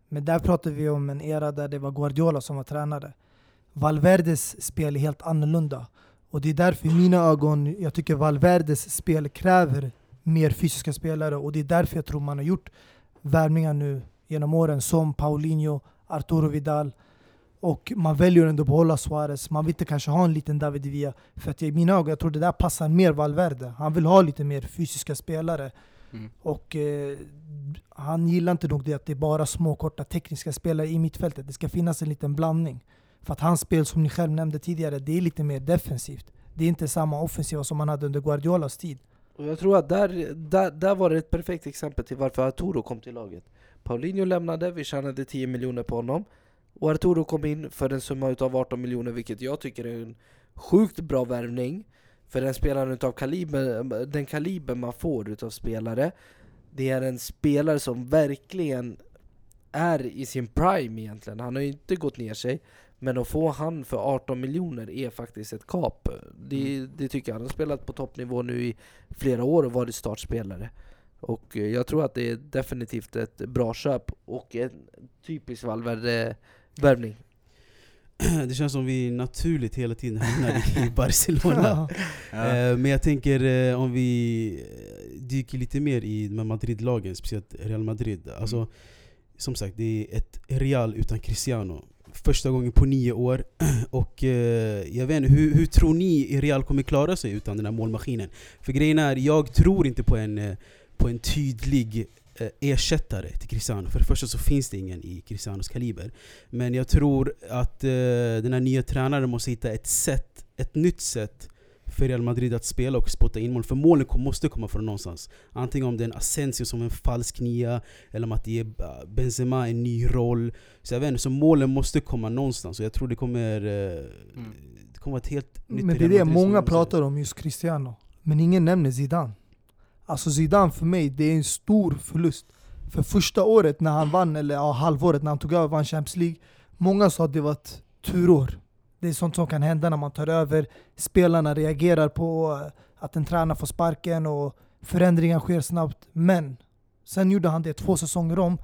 Men där pratar vi om en era där det var Guardiola som var tränare. Valverdes spel är helt annorlunda. Och det är därför i mina ögon, jag tycker Valverdes spel kräver mer fysiska spelare. Och det är därför jag tror man har gjort värvningar nu genom åren som Paulinho, Arturo Vidal. Och man väljer ändå att behålla Suarez. Man vill inte kanske ha en liten David Villa. För att i mina ögon, jag tror det där passar mer Valverde. Han vill ha lite mer fysiska spelare.
Mm.
Och eh, han gillar inte nog det att det är bara små korta tekniska spelare i mittfältet. Det ska finnas en liten blandning. För att hans spel, som ni själv nämnde tidigare, det är lite mer defensivt. Det är inte samma offensiva som man hade under Guardiolas tid.
Och jag tror att där, där, där var det ett perfekt exempel till varför Arturo kom till laget. Paulinho lämnade, vi tjänade 10 miljoner på honom. Och Arturo kom in för en summa utav 18 miljoner, vilket jag tycker är en sjukt bra värvning. För en spelare utav kaliber, den kaliber man får utav spelare. Det är en spelare som verkligen är i sin prime egentligen. Han har ju inte gått ner sig. Men att få han för 18 miljoner är faktiskt ett kap. Det, det tycker jag. Han har spelat på toppnivå nu i flera år och varit startspelare. Och eh, jag tror att det är definitivt ett bra köp och en typisk Valverde-värvning.
Det känns som vi naturligt hela tiden hamnar i Barcelona. Eh, Men jag tänker eh, om vi dyker lite mer i de här Madrid-lagen, speciellt Real Madrid. Alltså,
Mm.
Som sagt, det är ett Real utan Cristiano. Första gången på nio år. Och eh, jag vet inte, hur, hur tror ni Real kommer klara sig utan den här målmaskinen? För grejen är, jag tror inte på en, eh, på en tydlig eh, ersättare till Cristiano. För det första så finns det ingen i Cristianos kaliber. Men jag tror att eh, den här nya tränaren måste hitta ett sätt, ett nytt sätt för Real Madrid att spela och spotta in mål. För målen måste komma från någonstans. Antingen om det är en Asensio som en falsk nia, eller om att det är eh, Benzema en ny roll. Så jag vet inte, så målen måste komma någonstans. Och jag tror det kommer, eh,
Mm.
det kommer vara ett helt nytt
Men det är det många pratar om, just Cristiano. Men ingen nämner Zidane. Alltså Zidane för mig, det är en stor förlust. För första året när han vann, eller ja, halvåret när han tog över vann Champions League, många sa att det var ett turår. Det är sånt som kan hända när man tar över. Spelarna reagerar på att en tränare får sparken och förändringar sker snabbt. Men sen gjorde han det två säsonger om,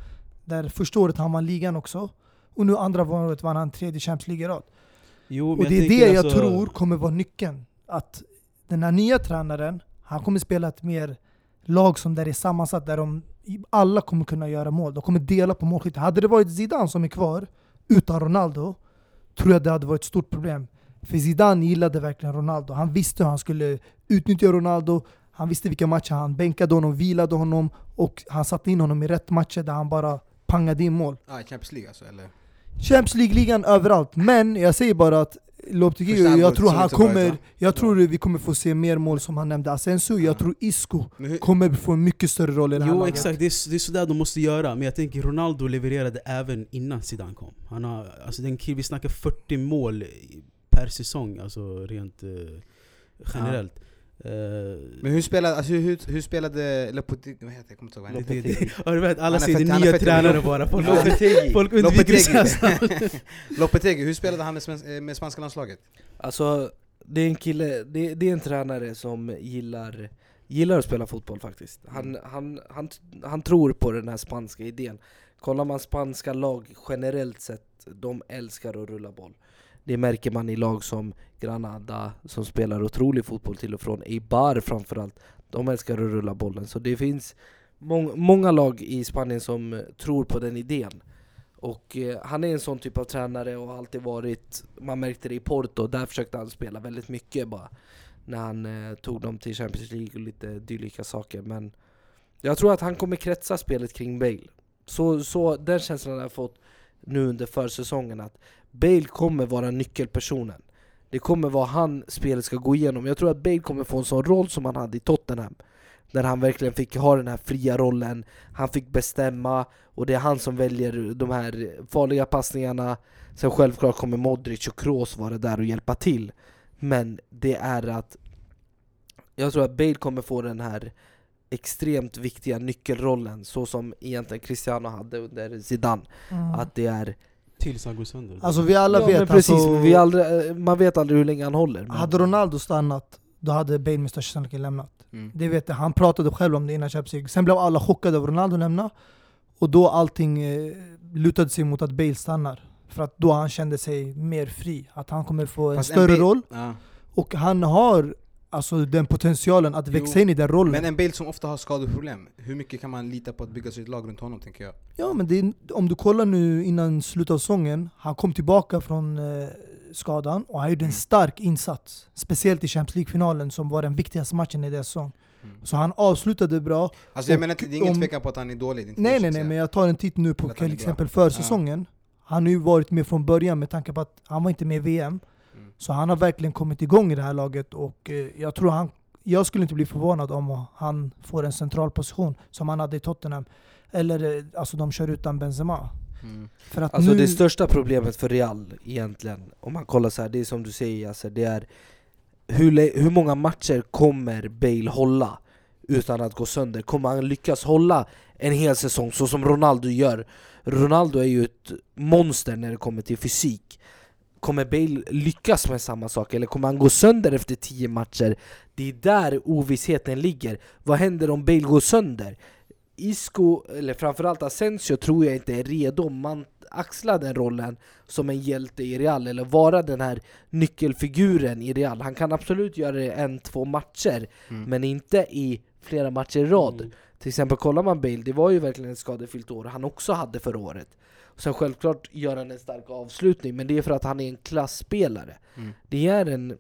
där första året han vann ligan också. Och nu andra året vann han tredje Champions League i rad.
Jo, men
Och det är det jag
alltså-
tror kommer vara nyckeln. Att den här nya tränaren, han kommer spela ett mer lag som där är sammansatt, där de alla kommer kunna göra mål. De kommer dela på målskyttet. Hade det varit Zidane som är kvar, utan Ronaldo, tror jag det hade varit ett stort problem. För Zidane gillade verkligen Ronaldo. Han visste hur han skulle utnyttja Ronaldo. Han visste vilka matcher han bänkade honom, vilade honom och han satte in honom i rätt matcher där han bara pangade in mål.
Ah, Champions League alltså, eller?
Champions League-ligan överallt, men jag säger bara att
Halvåret
jag tror han kommer, jag tror vi kommer få se mer mål som han nämnde Asensio,
Ja.
jag tror Isco kommer få en mycket större roll i det här
Jo
laget.
exakt, det är, det är sådär de måste göra. Men jag tänker Ronaldo levererade även innan Zidane kom. Han har, alltså den killen, vi snackar 40 mål per säsong, alltså rent eh, generellt. Eh,
men hur spelade, alltså, hur, hur spelade Lopetegui, vad heter det? Jag kommer inte ihåg vad han heter.
ja, du vet, alla säger nya tränare bara. Folk,
Lopetegui.
folk undviker
Lopetegui. hur spelade han med, eh, med spanska landslaget?
Alltså, det är en kille, det, det är en tränare som gillar, gillar att spela fotboll faktiskt. Han, han, han, han tror på den här spanska idén. Kollar man spanska lag generellt sett, de älskar att rulla boll. Det märker man i lag som Granada, som spelar otrolig fotboll till och från. Eibar framförallt, de älskar att rulla bollen. Så det finns mång, många lag i Spanien som eh, tror på den idén. Och eh, han är en sån typ av tränare och har alltid varit, man märkte det i Porto, där försökte han spela väldigt mycket bara. När han eh, tog dem till Champions League och lite dylika saker. Men jag tror att han kommer kretsa spelet kring Bale. Så, så den känslan har jag fått nu under försäsongen att Bale kommer vara nyckelpersonen. Det kommer vara han spelet ska gå igenom. Jag tror att Bale kommer få en sån roll som han hade i Tottenham. Där han verkligen fick ha den här fria rollen, han fick bestämma och det är han som väljer de här farliga passningarna. Sen självklart kommer Modric och Kroos vara där och hjälpa till. Men det är att jag tror att Bale kommer få den här extremt viktiga nyckelrollen så som egentligen Cristiano hade under Zidane.
Mm.
Att det är...
Tills han går sönder.
Alltså vi alla
ja,
vet,
men precis,
alltså,
vi aldrig, man vet aldrig hur länge han håller. Men,
hade Ronaldo stannat, då hade Bale med största sannolikhet lämnat.
Mm.
Det vet jag, han pratade själv om det innan Champions League. Sen blev alla chockade över Ronaldo lämna, och då allting eh, lutade sig mot att Bale stannar. För att då han kände sig mer fri, att han kommer få en
Fast en
större
Bale-
roll.
Ja.
Och han har alltså den potentialen att växa
Jo,
in i den rollen.
Men en Bale som ofta har skadeproblem, hur mycket kan man lita på att bygga sitt lag runt honom tänker jag?
Ja men är, om du kollar nu innan slutet av säsongen, han kom tillbaka från eh, skadan och han gjorde en
Mm.
stark insats. Speciellt i Champions League-finalen som var den viktigaste matchen i deras säsong.
Mm.
Så han avslutade bra.
Alltså jag menar det är ingen
om-
tvekan på att han är dålig. är
Nej nej nej, men jag tar en titt nu på till exempel försäsongen. Han har ju varit med från början med tanke på att han var inte med i VM. Så han har verkligen kommit igång i det här laget och eh, jag tror han jag skulle inte bli förvånad om han får en central position som han hade i Tottenham. Eller eh, alltså de kör utan Benzema.
Mm.
För att
Alltså
nu,
det största problemet för Real egentligen, om man kollar så här, det är som du säger alltså, det är hur, hur många matcher kommer Bale hålla utan att gå sönder? Kommer han lyckas hålla en hel säsong så som Ronaldo gör? Ronaldo är ju ett monster när det kommer till fysik. Kommer Bale lyckas med samma sak eller kommer han gå sönder efter 10 matcher? Det är där ovissheten ligger. Vad händer om Bale går sönder? Isco, eller framförallt Asensio, tror jag inte är redo om man axla den rollen som en hjälte i Real, eller vara den här nyckelfiguren i Real. Han kan absolut göra det en, två matcher,
Mm.
men inte i flera matcher i rad.
Mm.
Till exempel kollar man Bale, det var ju verkligen ett skadefyllt år han också hade förra året. Sen självklart gör han en stark avslutning, men det är för att han är en klassspelare.
Mm.
Det är en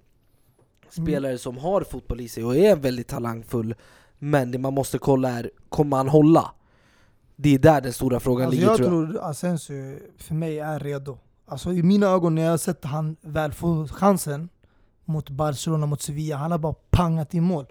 spelare som har fotboll i sig och är väldigt talangfull, men det man måste kolla är, kommer han hålla? Det är där den stora frågan
alltså
ligger
jag
tror jag.
tror Asensio för mig är redo. Alltså i mina ögon när jag har sett han väl få chansen mot Barcelona, mot Sevilla, han har bara pangat i mål.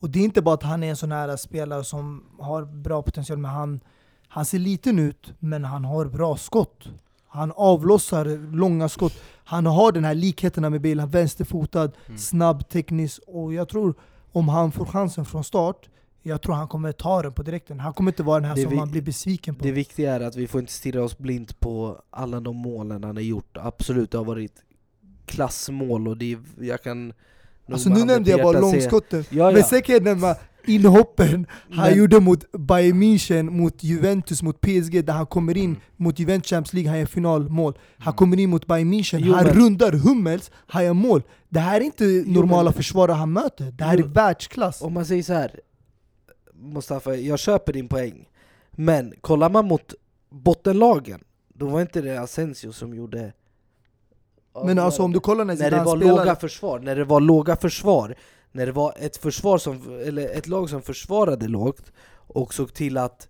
Och det är inte bara att han är en sån här spelare som har bra potential, men han, han ser liten ut, men han har bra skott. Han avlossar långa skott. Han har den här likheten med Bale, han är vänsterfotad,
Mm.
snabb, teknisk. Och jag tror om han får chansen från start, jag tror han kommer ta den på direkten. Han kommer inte vara den här
Det
som
vi-
man blir besviken på.
Det viktiga är att vi får inte stirra oss blint på alla de målen han har gjort. Absolut, det har varit klassmål och det jag kan...
Alltså nu nämnde jag bara långskotten,
Ja,
men
ja.
sen kan jag nämna inhoppen han
Men-
gjorde mot Bayern München, mot Juventus, mot PSG där han kommer in
Mm.
mot Juventus Champions League, han gör finalmål. Han
Mm.
kommer in mot Bayern München,
Jo,
han
men-
rundar Hummels, han gör mål. Det här är inte normala försvarare han möter, det här
Jo.
är världsklass.
Om man säger så här Mustafa, jag köper din poäng. Men kollar man mot bottenlagen, då var inte det Asensio som gjorde...
Men alltså om du kollar när
när det var
spelar,
låga försvar, när det var låga försvar, när det var ett försvar som, eller ett lag som försvarade lågt och såg till att,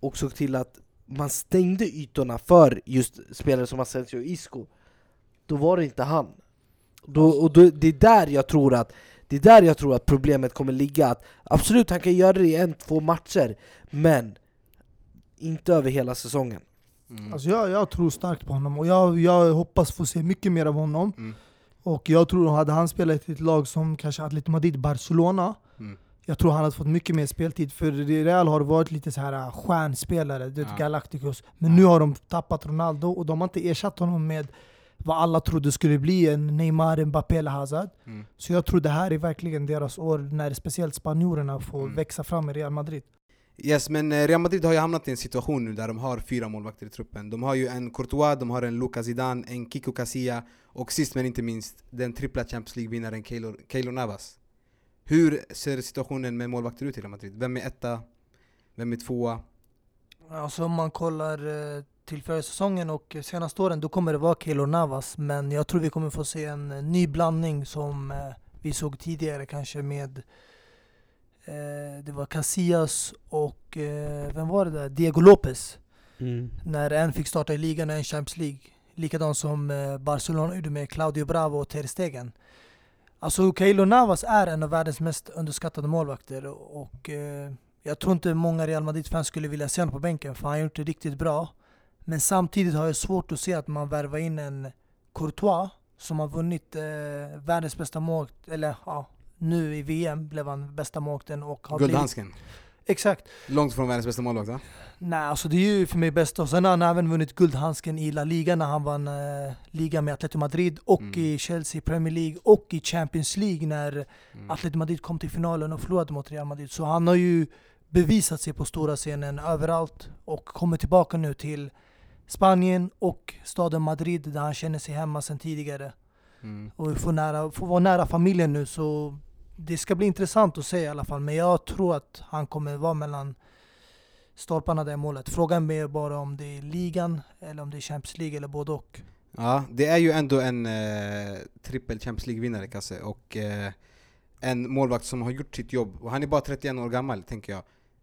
och såg till att man stängde ytorna för just spelare som Asensio och Isco, då var det inte han. Då, och då, det är där jag tror att det är där jag tror att problemet kommer ligga. Att absolut, han kan göra det i en, två matcher, men inte över hela säsongen.
Mm.
alltså jag, jag tror starkt på honom och jag, jag hoppas få se mycket mer av honom.
Mm.
Och jag tror hade han spelat i ett lag som kanske Atletico Madrid, Barcelona,
Mm.
Jag tror han hade fått mycket mer speltid, för Real har varit lite så här äh, stjärnspelare,
Ja.
Galacticos. Men nu har de tappat Ronaldo och de har inte ersatt honom med vad alla trodde skulle bli en Neymar, Mbappé eller Hazard.
Mm.
Så jag tror det här är verkligen deras år när speciellt spanjorerna får
Mm.
växa fram i Real Madrid.
Yes, men eh, Real Madrid har ju hamnat i en situation nu där de har fyra målvakter i truppen. De har ju en Courtois, de har en Lucas Zidane, en Kiko Casilla och sist men inte minst den trippla Champions League-vinnaren Keylor, Keylor Navas. Hur ser situationen med målvakter ut i Real Madrid? Vem är etta? Vem är tvåa?
Alltså om man kollar eh, till förra säsongen och senaste åren, då kommer det vara Keylor Navas. Men jag tror vi kommer få se en eh, ny blandning som vi såg tidigare kanske med eh, det var Casillas och eh, vem var det där? Diego Lopez.
Mm.
När en fick starta i ligan och en Champions League. Likadant som eh, Barcelona gjorde med Claudio Bravo och Ter Stegen. Alltså Keylor Navas är en av världens mest underskattade målvakter och eh, jag tror inte många Real Madrid-fans skulle vilja se honom på bänken för han har gjort det riktigt bra. Men samtidigt har jag svårt att se att man värvar in en Courtois som har vunnit eh, världens bästa målvakt, eller ja, nu i VM blev han bästa målvakten och har blivit...
Guldhandsken.
Exakt.
Långt från världens bästa målvakt va?
Nej, alltså det är ju för mig bästa. Och sen har han även vunnit guldhandsken i La Liga när han vann eh, ligan med Atletico Madrid och
Mm.
i Chelsea Premier League och i Champions League när
Mm.
Atletico Madrid kom till finalen och förlorade mot Real Madrid. Så han har ju bevisat sig på stora scenen överallt och kommer tillbaka nu till Spanien och staden Madrid där han känner sig hemma sedan tidigare.
Mm.
Och får, nära, får vara nära familjen nu så det ska bli intressant att se i alla fall. Men jag tror att han kommer vara mellan stolparna där i målet. Frågan är bara om det är ligan eller om det är Champions League eller både och.
Ja, det är ju ändå en eh, trippel Champions League-vinnare Kasse och eh, en målvakt som har gjort sitt jobb. Och han är bara 31 år gammal, tänker jag.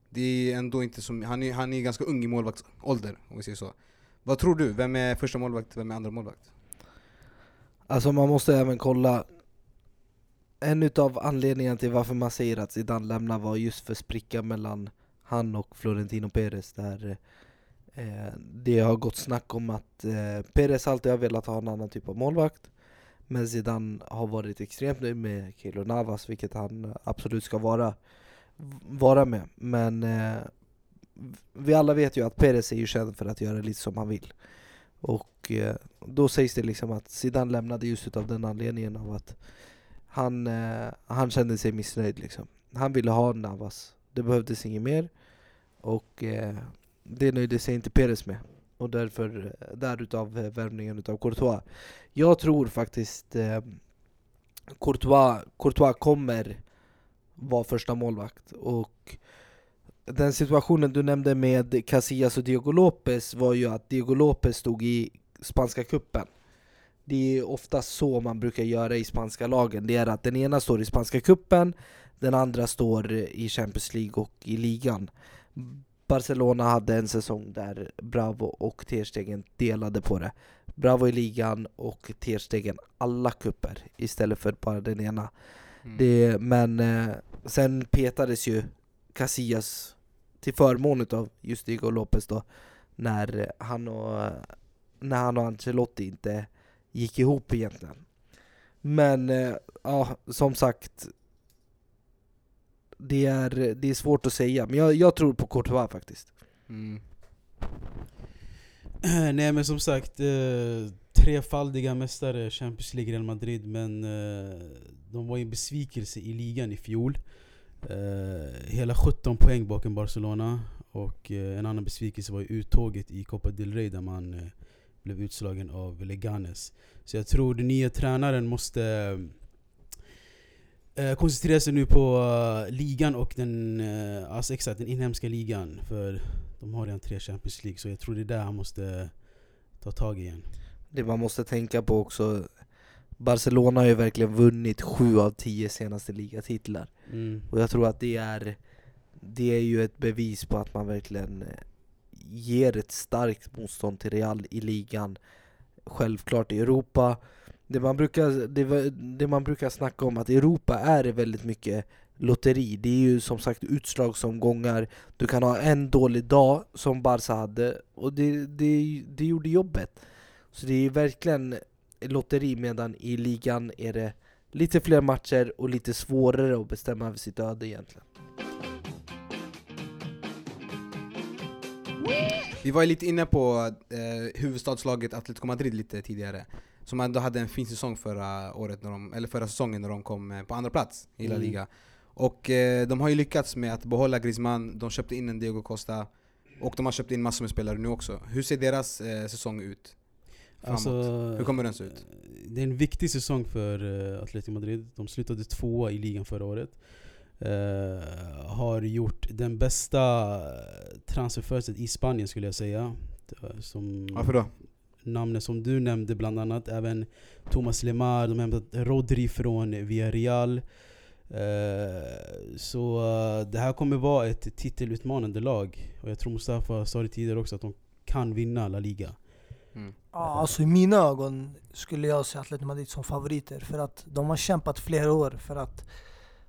Det är ändå inte som, han är, han är ganska ung i målvaktsålder, om vi säger så. Vad tror du? Vem är första målvakt, vem är andra målvakt?
Alltså man måste även kolla en utav anledningarna till varför man säger att Zidane lämnar var just för sprickan mellan han och Florentino Perez där eh, det har gått snack om att eh, Perez alltid har velat ha en annan typ av målvakt Men Zidane har varit extremt nöjd med Keylor Navas, vilket han absolut ska vara, vara med. Men eh, vi alla vet ju att Perez är ju känd för att göra lite som han vill. Och eh, då sägs det liksom att Zidane lämnade just utav den anledningen av att han, eh, han kände sig missnöjd liksom. Han ville ha Navas, det behövdes inget mer. Och eh, det nöjde sig inte Perez med. Och därför eh, därutav eh, värvningen utav Courtois. Jag tror faktiskt eh, Courtois, Courtois kommer vara första målvakt. Och den situationen du nämnde med Casillas och Diego Lopez var ju att Diego Lopez stod i spanska kuppen. Det är ofta så man brukar göra i spanska lagen, det är att den ena står i spanska kuppen Den andra står i Champions League och i ligan. Barcelona hade en säsong där Bravo och Terstegen delade på det. Bravo i ligan och Terstegen alla kupper istället för bara den ena.
Mm.
det, Men eh, sen petades ju Casillas till förmån av just Diego Lopez då när han och, när han och Ancelotti inte gick ihop egentligen. Men eh, ja, som sagt det är, det är svårt att säga, men jag, jag tror på Courtois faktiskt.
Mm.
Nej men som sagt, eh, trefaldiga mästare Champions League Real Madrid men eh, de var ju en besvikelse i ligan i fjol. Eh, hela 17 poäng bakom Barcelona och eh, en annan besvikelse var ju uttåget i Copa del Rey där man eh, blev utslagen av Leganes. Så jag tror den nya tränaren måste eh, koncentrera sig nu på eh, ligan och den, eh, alltså exakt, den inhemska ligan. För de har redan tre Champions League så jag tror det är där han måste ta tag i igen.
Det man måste tänka på också Barcelona har ju verkligen vunnit sju av tio senaste ligatitlar
Mm.
Och jag tror att det är Det är ju ett bevis på att man verkligen ger ett starkt motstånd till Real i ligan Självklart i Europa. Det man, brukar, det, det man brukar snacka om att Europa är väldigt mycket lotteri. Det är ju som sagt utslagsomgångar. Du kan ha en dålig dag som Barca hade och det, det, det gjorde jobbet. Så det är verkligen lotteri medan i ligan är det lite fler matcher och lite svårare att bestämma över sitt öde egentligen.
Vi var ju lite inne på eh, huvudstadslaget Atletico Madrid lite tidigare Som ändå hade en fin säsong förra året, när de, eller förra säsongen när de kom eh, på andra plats i La
Mm.
Liga Och eh, de har ju lyckats med att behålla Griezmann, de köpte in en Diego Costa Och de har köpt in massor med spelare nu också Hur ser deras eh, säsong ut? Framåt?
Alltså,
Hur kommer den se ut?
Det är en viktig säsong för eh, Atletico Madrid. De slutade tvåa i ligan förra året. Eh, har gjort den bästa transferfönstret i Spanien skulle jag säga. Som
Varför då?
namnen som du nämnde bland annat, även Thomas Lemar, de har hämtat Rodri från Villarreal. Eh, så eh, det här kommer vara ett titelutmanande lag. Och jag tror Mustafa sa det tidigare också, att de kan vinna La Liga.
Mm.
Ja, alltså I mina ögon skulle jag se Atletico Madrid som favoriter för att de har kämpat flera år för att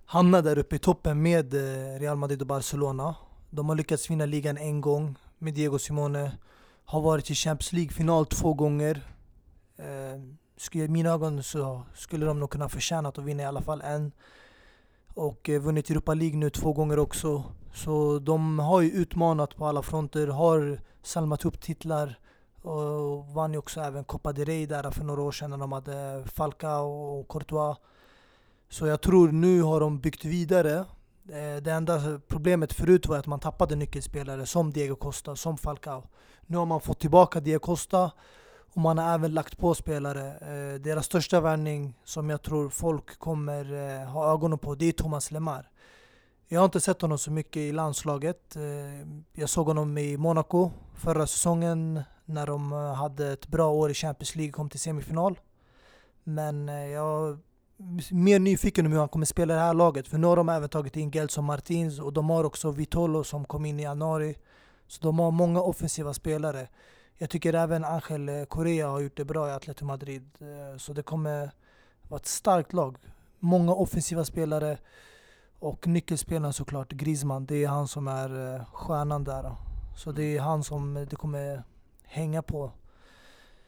hamna där uppe i toppen med eh, Real Madrid och Barcelona. De har lyckats vinna ligan en gång med Diego Simone. Har varit i Champions League-final två gånger. Eh, I mina ögon så skulle de nog kunna förtjäna att vinna i alla fall en. Och eh, vunnit Europa League nu två gånger också. Så de har ju utmanat på alla fronter, har samlat upp titlar och vann ju också även Copa del Rey där för några år sedan när de hade Falcao och Courtois. Så jag tror nu har de byggt vidare. Eh, det enda problemet förut var att man tappade nyckelspelare som Diego Costa, som Falcao. Nu har man fått tillbaka Diego Costa och man har även lagt på spelare. Eh, deras största värvning som jag tror folk kommer eh, ha ögonen på, det är Thomas Lemar. Jag har inte sett honom så mycket i landslaget. Jag såg honom i Monaco förra säsongen när de hade ett bra år i Champions League och kom till semifinal. Men jag mer nyfiken om hur han kommer spela i det här laget. För nu har de även tagit in Gelson Martins och de har också Vitolo som kom in i januari. Så de har många offensiva spelare. Jag tycker även Angel eh, Correa har gjort det bra i Atletico Madrid. Eh, så det kommer vara ett starkt lag. Många offensiva spelare och nyckelspelaren såklart, Griezmann. Det är han som är eh, stjärnan där. Så det är han som det kommer hänga på.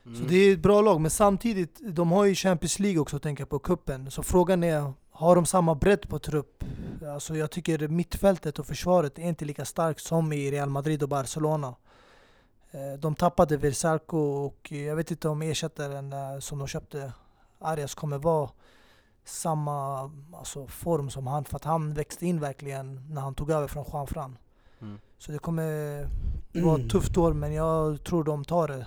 Så
Mm.
det är ett bra lag, men samtidigt, de har ju Champions League också att tänka på, kuppen. Så frågan är, har de samma bredd på trupp? Alltså jag tycker mittfältet och försvaret är inte lika starkt som i Real Madrid och Barcelona. Eh, De tappade Versalco och jag vet inte om ersättaren eh, som de köpte, Arias, kommer vara samma alltså, form som han. För att han växte in verkligen när han tog över från Juan Fran.
Mm.
Så det kommer vara ett tufft år, men jag tror de tar det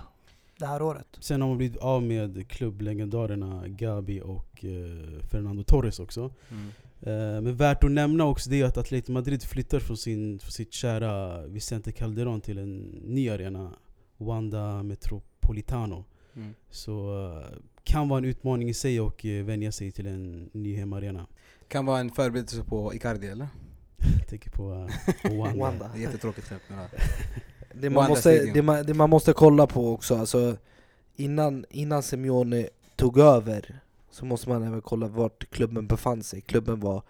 det här året.
Sen har man blivit av med klubblegendarerna Gabi och eh, Fernando Torres också.
Mm.
Eh, men värt att nämna också det är att Atletico Madrid flyttar från, sin, från sitt kära Vicente Calderón till en ny arena, Wanda Metropolitano.
Mm.
Så eh, kan vara en utmaning i sig och uh, vänja sig till en ny hemmaarena.
Kan vara en förberedelse på Icardi eller?
Jag tänker på uh, Wanda.
Wanda.
Det är jättetråkigt skämt.
Det man, måste, det, man, det man måste kolla på också, alltså, innan, innan Simeone tog över så måste man även kolla vart klubben befann sig. Klubben var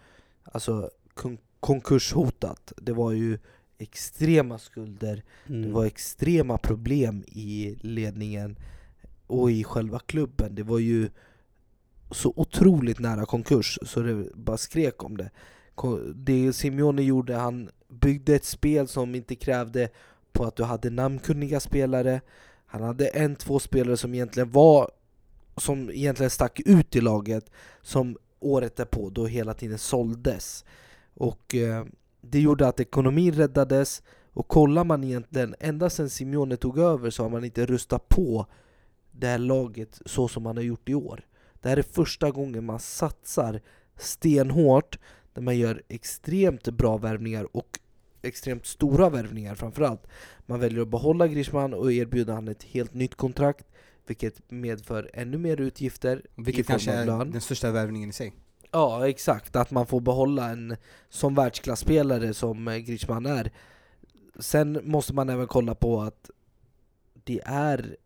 alltså kon- konkurshotat. Det var ju extrema skulder,
Mm.
det var extrema problem i ledningen och i själva klubben. Det var ju så otroligt nära konkurs så det bara skrek om det. Det Simeone gjorde, han byggde ett spel som inte krävde på att du hade namnkunniga spelare. Han hade en, två spelare som egentligen var som egentligen stack ut i laget som året därpå då hela tiden såldes. Och eh, det gjorde att ekonomin räddades och kollar man egentligen, ända sedan Simeone tog över så har man inte rustat på det här laget så som man har gjort i år. Det här är första gången man satsar stenhårt, där man gör extremt bra värvningar och extremt stora värvningar framförallt. Man väljer att behålla Griezmann och erbjuda han ett helt nytt kontrakt, vilket medför ännu mer utgifter
Vilket kanske är den största värvningen i sig.
Ja, exakt. Att man får behålla en som världsklasspelare som eh, Griezmann är. Sen måste man även kolla på att det är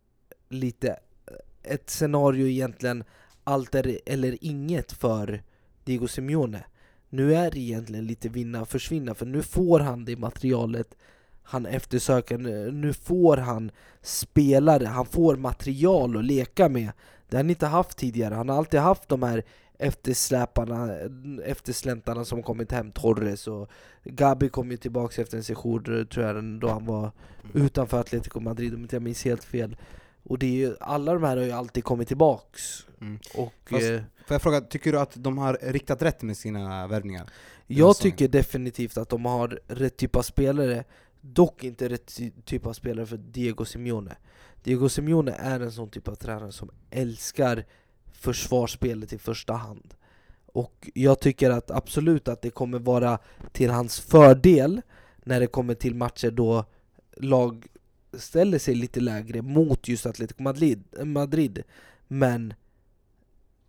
lite eh, ett scenario egentligen allt eller inget för Diego Simeone. Nu är det egentligen lite vinna och försvinna för nu får han det materialet han eftersöker. Nu- får han spelare, han får material att leka med. Det har han inte haft tidigare. Han har alltid haft de här eftersläparna, eftersläntarna som kommit hem, Torres och Gabi kom ju tillbaka efter en session tror jag då han var utanför Atletico Madrid om inte jag minns helt fel. Och det är ju, alla de här har ju alltid kommit tillbaks.
Mm.
Och
Fast-
eh,
Får jag fråga, tycker du att de har riktat rätt med sina värvningar?
jag tycker definitivt att de har rätt typ av spelare, dock inte rätt ty- typ av spelare för Diego Simeone. Diego Simeone är en sån typ av tränare som älskar försvarsspelet i första hand. Och jag tycker att absolut att det kommer vara till hans fördel när det kommer till matcher då lag ställer sig lite lägre mot just Atletico Madrid. Madrid. Men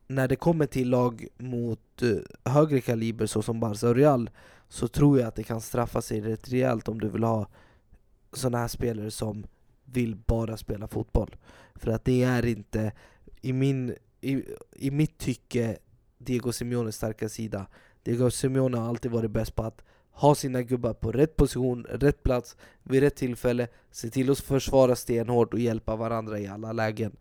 när det kommer till lag mot eh, högre kaliber såsom Barca och Real så tror jag att det kan straffa sig rätt rejält om du vill ha såna här spelare som vill bara spela fotboll. För att det är inte, i, min, i, i mitt tycke, Diego Simeones starka sida. Diego Simeone har alltid varit bäst på att ha sina gubbar på rätt position, rätt plats, vid rätt tillfälle, se till att försvara stenhårt och hjälpa varandra i alla lägen.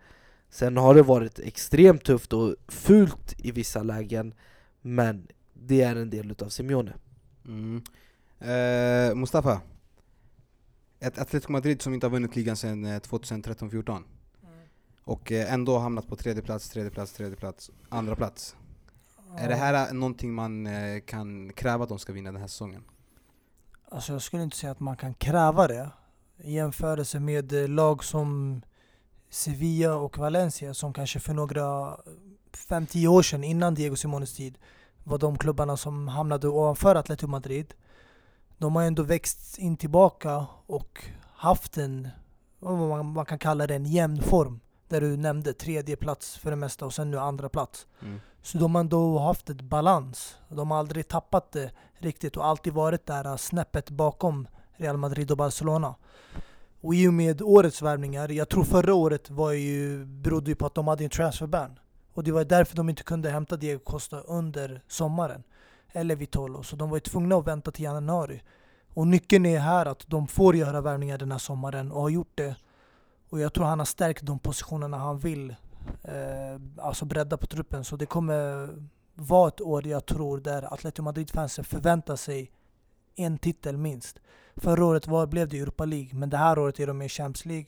Sen har det varit extremt tufft och fult i vissa lägen, men det är en del utav Simeone.
Mm. Eh, Mustafa, ett Atletico Madrid som inte har vunnit ligan sedan eh, 2013-14 och eh, ändå hamnat på tredje plats, tredje plats, tredje plats, andra plats. Är det här någonting man eh, kan kräva att de ska vinna den här säsongen?
Alltså jag skulle inte säga att man kan kräva det. I jämförelse med eh, lag som Sevilla och Valencia som kanske för några 5-10 år sedan innan Diego Simones tid var de klubbarna som hamnade ovanför Atletico Madrid. De har ändå växt in tillbaka och haft en, vad man, man kan kalla det, en jämn form. Där du nämnde tredje plats för det mesta och sen nu andra plats.
Mm.
Så de har ändå haft ett balans. De har aldrig tappat det riktigt och alltid varit där snäppet bakom Real Madrid och Barcelona. Och i och med årets värvningar, jag tror förra året var ju, berodde ju på att de hade en transferban. Och det var därför de inte kunde hämta Diego Costa under sommaren. Eller Vitolo. Så de var ju tvungna att vänta till januari. Och nyckeln är här att de får göra värvningar den här sommaren och har gjort det. Och jag tror han har stärkt de positionerna han vill. Eh, alltså bredda på truppen. Så det kommer vara ett år jag tror där Atletico Madrid-fansen förväntar sig en titel minst. Förra året var, blev det Europa League, men det här året är de i Champions League.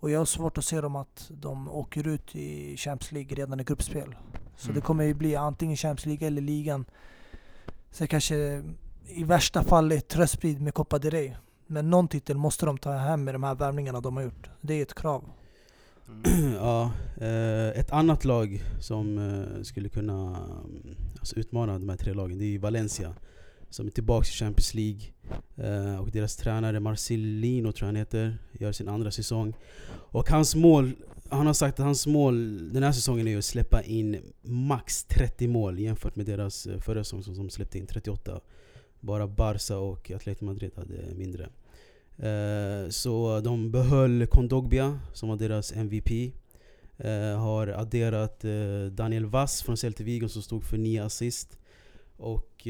Och jag har svårt att se dem att de åker ut i Champions League redan i gruppspel. Så
Mm.
det kommer ju bli antingen Champions League eller ligan. Sen kanske i värsta fall ett tröstsprid med Copa del Rey. Men någon titel måste de ta hem med de här värvningarna de har gjort. Det är ett krav.
Mm.
ja, eh, ett annat lag som eh, skulle kunna mm, alltså utmana de här tre lagen, det är ju Valencia. Som är tillbaka i Champions League. Eh, och deras tränare Marcelino tror jag han heter, gör sin andra säsong. Och hans mål, han har sagt att hans mål den här säsongen är att släppa in max 30 mål jämfört med deras eh, förra säsong som de släppte in 38. Bara Barca och Atletico Madrid hade mindre. Eh, så de behöll Kondogbia som var deras MVP. Eh, har adderat eh, Daniel Vass från Celta Vigo som stod för 9 assist. Och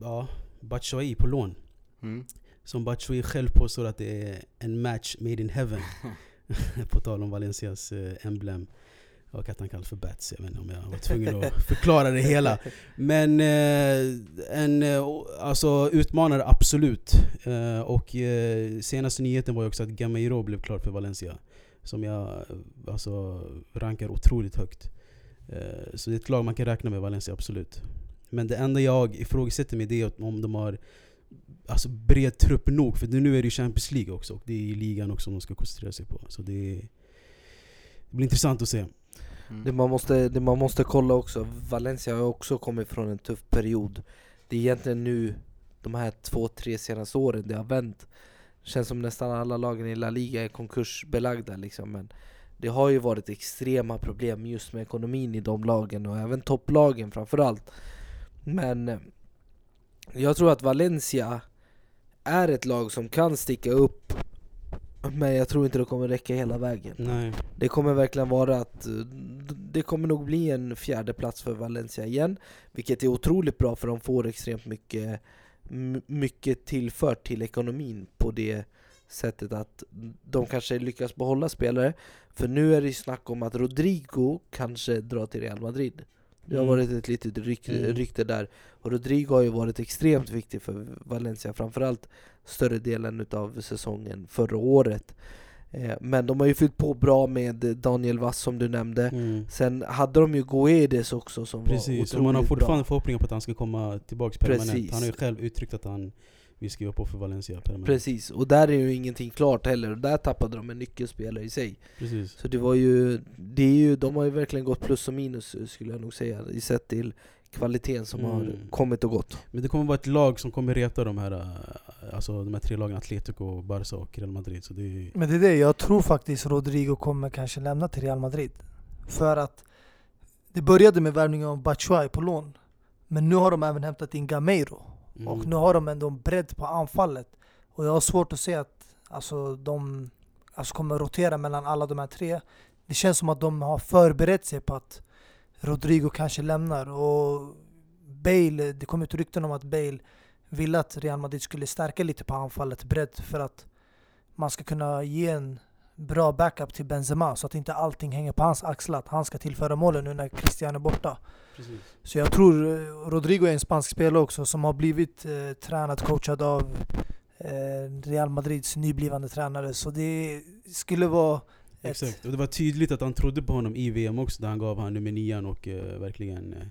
ja, Batshuayi på lån.
Mm.
Som Batshuayi själv påstår att det är en match made in heaven. på tal om Valencias emblem. Och att han kallas för Bats, jag vet inte om jag var tvungen att förklara det hela. Men eh, en eh, alltså, utmanare absolut. Eh, och eh, senaste nyheten var ju också att Gameiro blev klar för Valencia. Som jag eh, alltså, rankar otroligt högt. Eh, så det är ett lag man kan räkna med, Valencia, absolut. Men det enda jag ifrågasätter med det är om de har alltså, bred trupp nog. För nu är det ju Champions League också, och det är ligan också de ska koncentrera sig på. Så det, det blir intressant att se.
Mm.
Det man, måste, det man måste kolla också, Valencia har också kommit från en tuff period. Det är egentligen nu, de här två, tre senaste åren det har vänt. Känns som nästan alla lagen i La Liga är konkursbelagda liksom men Det har ju varit extrema problem just med ekonomin i de lagen och även topplagen framförallt. Men eh, jag tror att Valencia är ett lag som kan sticka upp men jag tror inte det kommer räcka hela vägen.
Nej.
det kommer verkligen vara att eh, det kommer nog bli en fjärde plats för Valencia igen Vilket är otroligt bra för de får extremt mycket, mycket tillfört till ekonomin på det sättet att de kanske lyckas behålla spelare. För nu är det ju snack om att Rodrigo kanske drar till Real Madrid Det har
Mm.
varit ett litet rykte,
Mm.
rykte där Och Rodrigo har ju varit extremt viktig för Valencia Framförallt större delen utav säsongen förra året Eh, Men de har ju fyllt på bra med Daniel Vass som du nämnde
Mm.
Sen hade de ju Guedes också som
Precis,
var
och man har
otroligt
fortfarande
bra
förhoppningar på att han ska komma tillbaka permanent.
Precis.
Han har ju själv uttryckt att han vill skriva på för Valencia permanent.
Precis, och där är ju ingenting klart heller, och där tappade de en nyckelspelare i sig
Precis.
Så det var ju, det är ju, de har ju verkligen gått plus och minus skulle jag nog säga i sett till kvaliteten som har
Mm.
kommit och gått
Men det kommer vara ett lag som kommer reta de här, äh, alltså de här tre lagen, Atletico, Barca och Real Madrid. Så det är,
Men det är det, jag tror faktiskt Rodrigo kommer kanske lämna till Real Madrid. För att det började med värvningen av Batshuayi på lån. Men nu har de även hämtat in Gameiro.
Mm.
Och nu har de ändå en bredd på anfallet. Och jag har svårt att se att alltså, de alltså, kommer rotera mellan alla de här tre. Det känns som att de har förberett sig på att Rodrigo kanske lämnar. Och Bale, det kom ut rykten om att Bale ville att Real Madrid skulle stärka lite på anfallet, bredd, för att man ska kunna ge en bra backup till Benzema så att inte allting hänger på hans axlar. Att han ska tillföra målen nu när Cristiano är borta.
Precis.
Så jag tror eh, Rodrigo är en spansk spelare också som har blivit eh, tränad, coachad av eh, Real Madrids nyblivande tränare. Så det skulle vara ett...
Exakt, och det var tydligt att han trodde på honom i VM också, där han gav han nummer nian och eh, verkligen eh,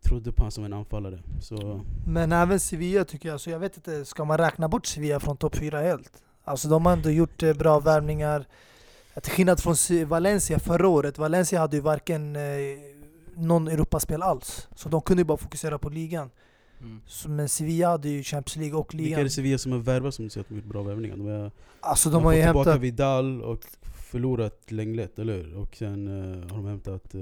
trodde på honom som en anfallare. Så
Men även Sevilla tycker jag, så jag vet inte, ska man räkna bort Sevilla från topp 4 helt? Alltså de har ändå gjort eh, bra värvningar. Till skillnad från Valencia förra året, Valencia hade ju varken eh, någon Europaspel alls. Så de kunde ju bara fokusera på ligan.
Mm.
Så, men Sevilla hade ju Champions League och
vilka är
ligan.
det Sevilla som har värvat som du säger att de har gjort bra värvningar? De har,
Alltså
de
de har ju
fått tillbaka
hämtat...
Vidal och förlorat Lenglet, eller hur? Och sen eh, har de hämtat... eh,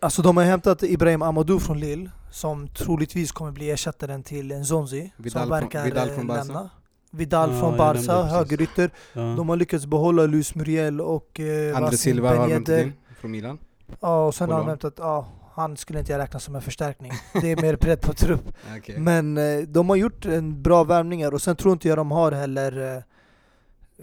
Alltså de har hämtat Ibrahim Amadou från Lille Som troligtvis kommer bli ersättaren till Nzonzi
Vidal
Som
från-
verkar
Vidal
eh,
från Barca.
lämna Vidal
Ja,
från Barca, högerytter.
Ja.
De har lyckats behålla Luis Muriel och eh,
André Silva har hämtat in från Milan.
Ja, och sen har de
lån.
hämtat, ja, han skulle inte jag räkna som en förstärkning. Det är mer bredd på trupp.
Okej.
Men eh, de har gjort en bra värvningar och sen tror inte jag de har heller eh,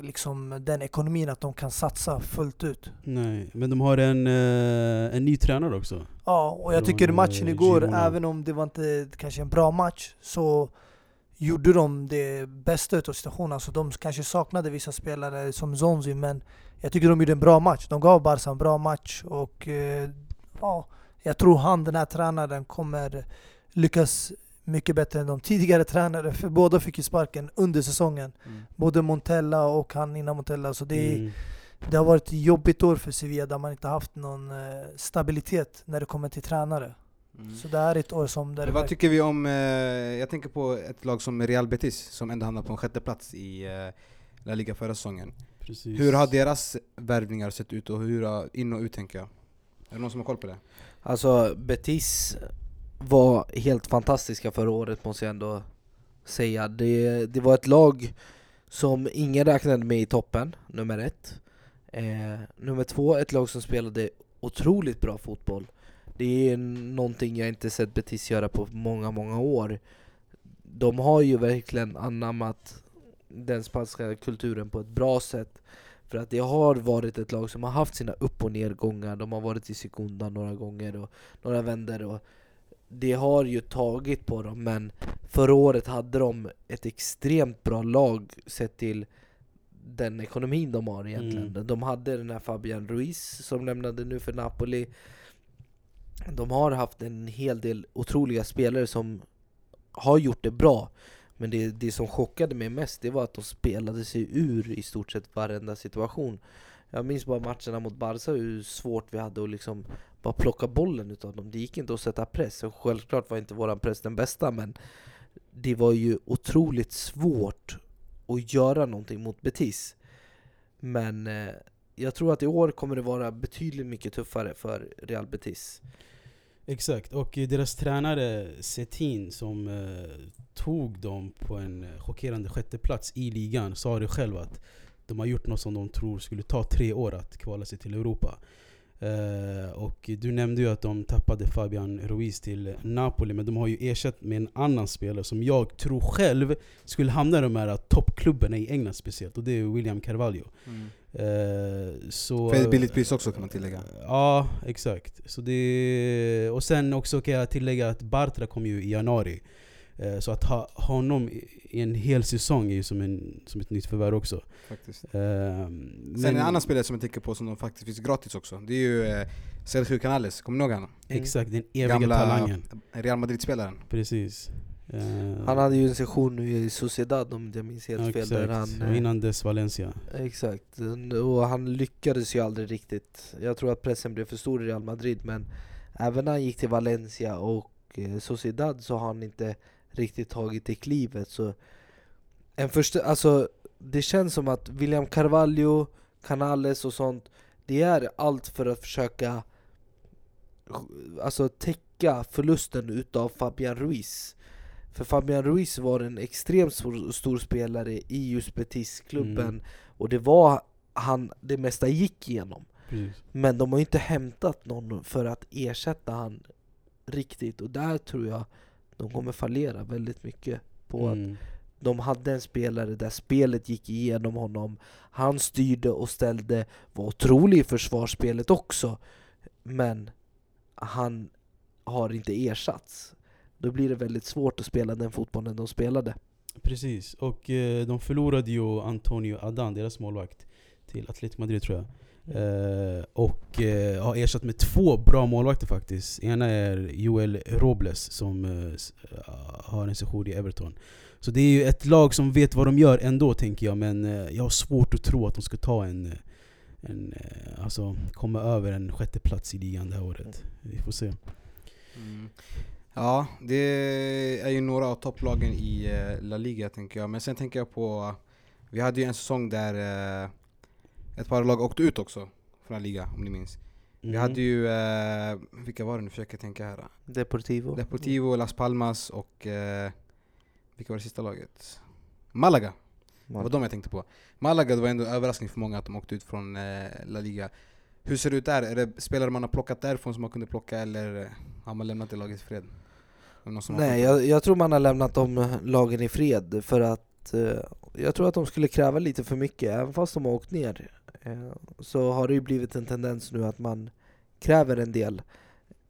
liksom den ekonomin att de kan satsa fullt ut.
Nej, men de har en, eh, en ny tränare också.
Ja, och jag
Från,
tycker matchen
eh,
igår,
Girona.
även om det var inte kanske en bra match, så gjorde de det bästa utav situationen. Alltså de kanske saknade vissa spelare som Zonzi, men jag tycker de gjorde en bra match. De gav Barca en bra match och eh, ja, jag tror han, den här tränaren, kommer lyckas mycket bättre än de tidigare tränare. För båda fick ju sparken under säsongen.
Mm.
Både Montella och han innan Montella. Så det,
Mm.
det har varit ett jobbigt år för Sevilla där man inte haft någon eh, stabilitet när det kommer till tränare.
Mm.
Så det är ett år som... Där
vad tycker vi om, eh, jag tänker på ett lag som Real Betis som ändå hamnade på en sjätte plats i eh, La Liga förra säsongen.
Precis.
Hur har deras värvningar sett ut och hur har, in och ut tänker jag? Är det någon som har koll på det?
Alltså Betis var helt fantastiska förra året måste jag ändå säga. Det, det var ett lag som ingen räknade med i toppen, nummer ett. Eh, nummer två, ett lag som spelade otroligt bra fotboll. Det är någonting jag inte sett Betis göra på många, många år. De har ju verkligen anammat den spanska kulturen på ett bra sätt. För att det har varit ett lag som har haft sina upp och nedgångar, de har varit i sekunda några gånger och några vänder och det har ju tagit på dem men förra året hade de ett extremt bra lag sett till den ekonomin de har egentligen.
Mm.
De hade den här Fabian Ruiz som lämnade nu för Napoli. De har haft en hel del otroliga spelare som har gjort det bra. Men det, det som chockade mig mest det var att de spelade sig ur i stort sett varenda situation. Jag minns bara matcherna mot Barca hur svårt vi hade att liksom bara plocka bollen utav dem. Det gick inte att sätta press. Och självklart var inte våran press den bästa men det var ju otroligt svårt att göra någonting mot Betis. Men eh, jag tror att i år kommer det vara betydligt mycket tuffare för Real Betis.
Exakt, och deras tränare Setin som eh, tog dem på en chockerande sjätteplats i ligan sa det själv att de har gjort något som de tror skulle ta tre år att kvala sig till Europa. Eh, och du nämnde ju att de tappade Fabian Ruiz till Napoli, men de har ju ersatt med en annan spelare som jag tror själv skulle hamna i de här toppklubbarna i England speciellt, och det är William Carvalho. Eh, så,
För ett billigt pris också kan man tillägga.
Ja, exakt. Så det, och sen också kan jag tillägga att Bartra kom ju i januari. Eh, Så att ha honom i en hel säsong är ju som, en, som ett nytt förvärv också.
Faktiskt.
Eh,
Sen en annan spelare som jag tänker på som de faktiskt finns gratis också, det är ju eh, Sergio Canales, kommer ni ihåg honom?
Exakt, den eviga talangen.
Real Madrid-spelaren.
Precis. Eh,
Han hade ju en session nu i Sociedad om jag minns helt fel. Där han,
Och
eh,
innan dess Valencia.
Exakt, och han lyckades ju aldrig riktigt. Jag tror att pressen blev för stor i Real Madrid men även när han gick till Valencia och eh, Sociedad så har han inte riktigt tagit det klivet. Så en första, alltså, det känns som att William Carvalho, Canales och sånt det är allt för att försöka alltså, täcka förlusten utav Fabian Ruiz. För Fabian Ruiz var en extremt stor, stor spelare i just Betis-klubben
Mm.
och det var han det mesta gick igenom.
Precis.
Men de har ju inte hämtat någon för att ersätta han riktigt och där tror jag de kommer fallera väldigt mycket på att
Mm.
de hade en spelare där spelet gick igenom honom Han styrde och ställde, var otrolig i försvarsspelet också Men han har inte ersatts Då blir det väldigt svårt att spela den fotbollen de spelade
Precis, och eh, de förlorade ju Antonio Adan, deras målvakt, till Atletico Madrid tror jag. Eh, och eh, har ersatt med två bra målvakter faktiskt. Ena är Joel Robles som eh, eh, har en session i Everton. Så det är ju ett lag som vet vad de gör ändå tänker jag, men eh, jag har svårt att tro att de ska ta en, en eh, alltså komma över en sjätte plats i ligan det här året. Vi får se.
Mm. Ja, det är ju några av topplagen i eh, La Liga tänker jag. Men sen tänker jag på, vi hade ju en säsong där eh, ett par lag åkte ut också från La Liga, om ni minns. Vi
Mm.
hade ju, eh, vilka var det nu försöker jag tänka här?
Deportivo
Deportivo, Las Palmas och, vilka var det sista laget? Malaga. Det var de jag tänkte på. Malaga, det var ändå en överraskning för många att de åkte ut från La Liga. Hur ser det ut där? Är det spelare man har plockat därifrån som man kunde plocka eller har man lämnat det laget i fred?
Nej, jag, jag tror man har lämnat de lagen i fred för att eh, jag tror att de skulle kräva lite för mycket, även fast de har åkt ner. Eh, så har det ju blivit en tendens nu att man kräver en del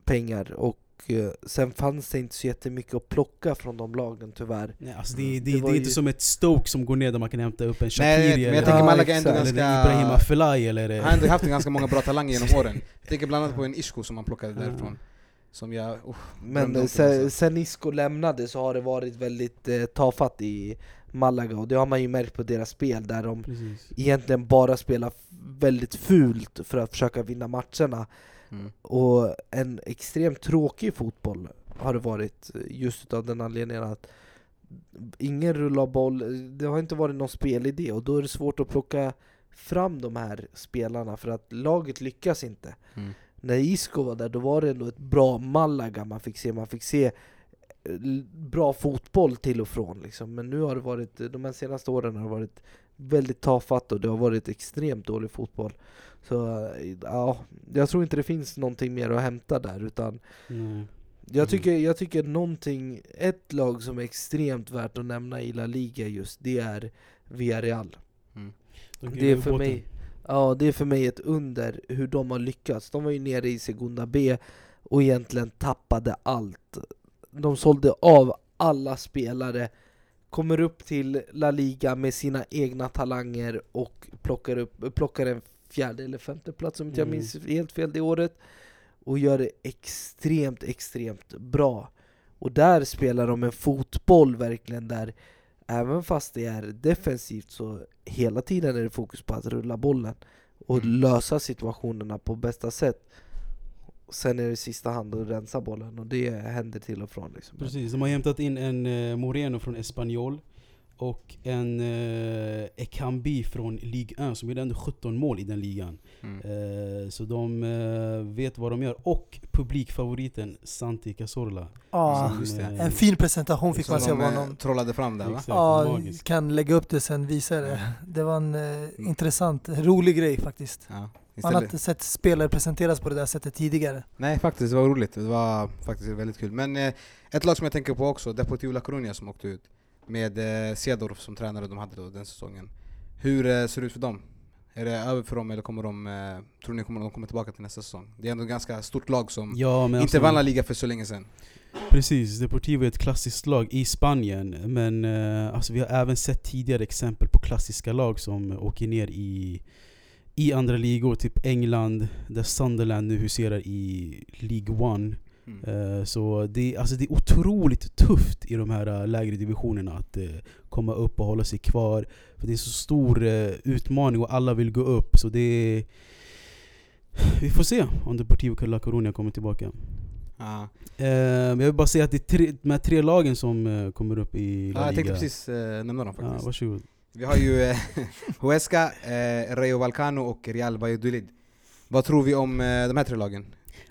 pengar och eh, sen fanns det inte så jättemycket att plocka från de lagen tyvärr.
Nej, alltså det, det,
Det
det,
var
är
ju-
inte som ett Stoke som går ner där man kan hämta upp en
Nej,
Shaqiri
men jag
eller,
tänker
Ja,
Malaga ändå ganska...
Ibrahim Afellay eller...
Han har ändå haft ganska många bra talanger genom åren. Jag tänker bland annat på en Isco som man plockade därifrån. Som jag... Oh,
Men eh, sen, sen Isco lämnade så har det varit väldigt eh, tafatt i Malaga och det har man ju märkt på deras spel där de
Precis.
egentligen bara spelar väldigt fult för att försöka vinna matcherna.
mm.
Och en extremt tråkig fotboll har det varit eh, just av den anledningen att ingen rullar boll, det har inte varit någon spelidé och då är det svårt att plocka fram de här spelarna för att laget lyckas inte.
Mm.
När Isco var där då var det ändå ett bra Malaga man fick se, man fick se eh, bra fotboll till och från liksom. Men nu har det varit, de här senaste åren har det varit väldigt tafatt och det har varit extremt dålig fotboll. Så eh, ja, jag tror inte det finns någonting mer att hämta där utan
Nej.
jag tycker, jag tycker någonting, ett lag som är extremt värt att nämna i La Liga just, det är Villarreal.
De
Det är för mig, ja det är för mig ett under hur de har lyckats. De var ju nere i Segunda B och egentligen tappade allt. De sålde av alla spelare, kommer upp till La Liga med sina egna talanger och plockar, upp, plockar en fjärde eller femte plats om inte jag
Mm.
minns helt fel det året. Och gör det extremt, extremt bra. Och där spelar de en fotboll verkligen där Även fast det är defensivt så hela tiden är det fokus på att rulla bollen och
Mm.
lösa situationerna på bästa sätt. Sen är det i sista hand att rensa bollen och det händer till och från. Liksom.
Precis, de har hämtat in en eh, Moreno från Espanyol och en eh, Ekambi från Ligue 1 som gjorde ändå 17 mål i den ligan.
Mm.
Eh, så de eh, vet vad de gör. Och publikfavoriten Santi Cazorla. Som,
det.
eh,
en fin presentation fick man se av
eh,
honom.
trollade fram där va?
Ja,
magiskt.
kan lägga upp det sen, visa det. Det var en eh, intressant, rolig grej faktiskt.
Ja.
Man har inte sett spelare presenteras på det där sättet tidigare.
Nej faktiskt, det var roligt. Det var faktiskt väldigt kul. Men eh, ett lag som jag tänker på också, Deportivo La Coruña som åkte ut. Med eh, Cedorf som tränare de hade då den säsongen. Hur eh, ser det ut för dem? Är det över för dem eller kommer de, eh, tror ni kommer de kommer tillbaka till nästa säsong? Det är ändå ett ganska stort lag som
Ja, men
inte
alltså-
vann La Liga för så länge sedan.
Precis, Deportivo är ett klassiskt lag i Spanien men alltså vi har även sett tidigare exempel på klassiska lag som åker ner i, i andra ligor, typ England, där Sunderland nu huserar i League One.
Mm.
Eh, så det, alltså det är otroligt tufft i de här eh, lägre divisionerna att eh, komma upp och hålla sig kvar. För det är så stor utmaning och alla vill gå upp. Så det är, Vi får se om Deportivo La Coruña kommer tillbaka. Men jag vill bara säga att det är tre, de här tre lagen som kommer upp i La
Ja, jag tänkte
Liga.
precis nämna dem faktiskt.
varsågod.
Vi har ju Huesca, Rayo Vallecano och Real Valladolid. Vad tror vi om de här tre lagen?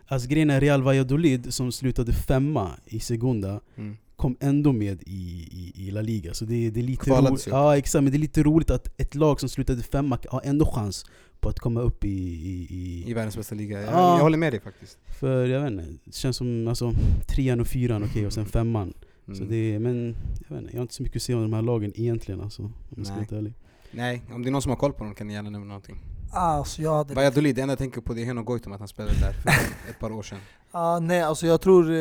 Alltså grejen är Real Valladolid som slutade femma i Segunda
Mm.
kom ändå med i, i, i La Liga. Så det, det är lite roligt. Ja exakt, men det är lite roligt att ett lag som slutade femma har ändå chans på att komma upp i... i,
I
i
världens bästa liga. Jag,
Ja.
jag håller med dig faktiskt.
för jag vet inte, det känns som alltså, trean och fyran okej och sen femman.
Mm.
Så det men jag vet inte, jag har inte så mycket att säga om de här lagen egentligen alltså, om jag ska vara ärlig.
Nej, om det är någon som har koll på dem kan ni gärna nämna någonting.
Alltså jag hade...
Valladolid, det enda jag tänker på det är Heno Goitom, att han spelade där för ett par år sedan.
Ah, nej, alltså jag tror, eh,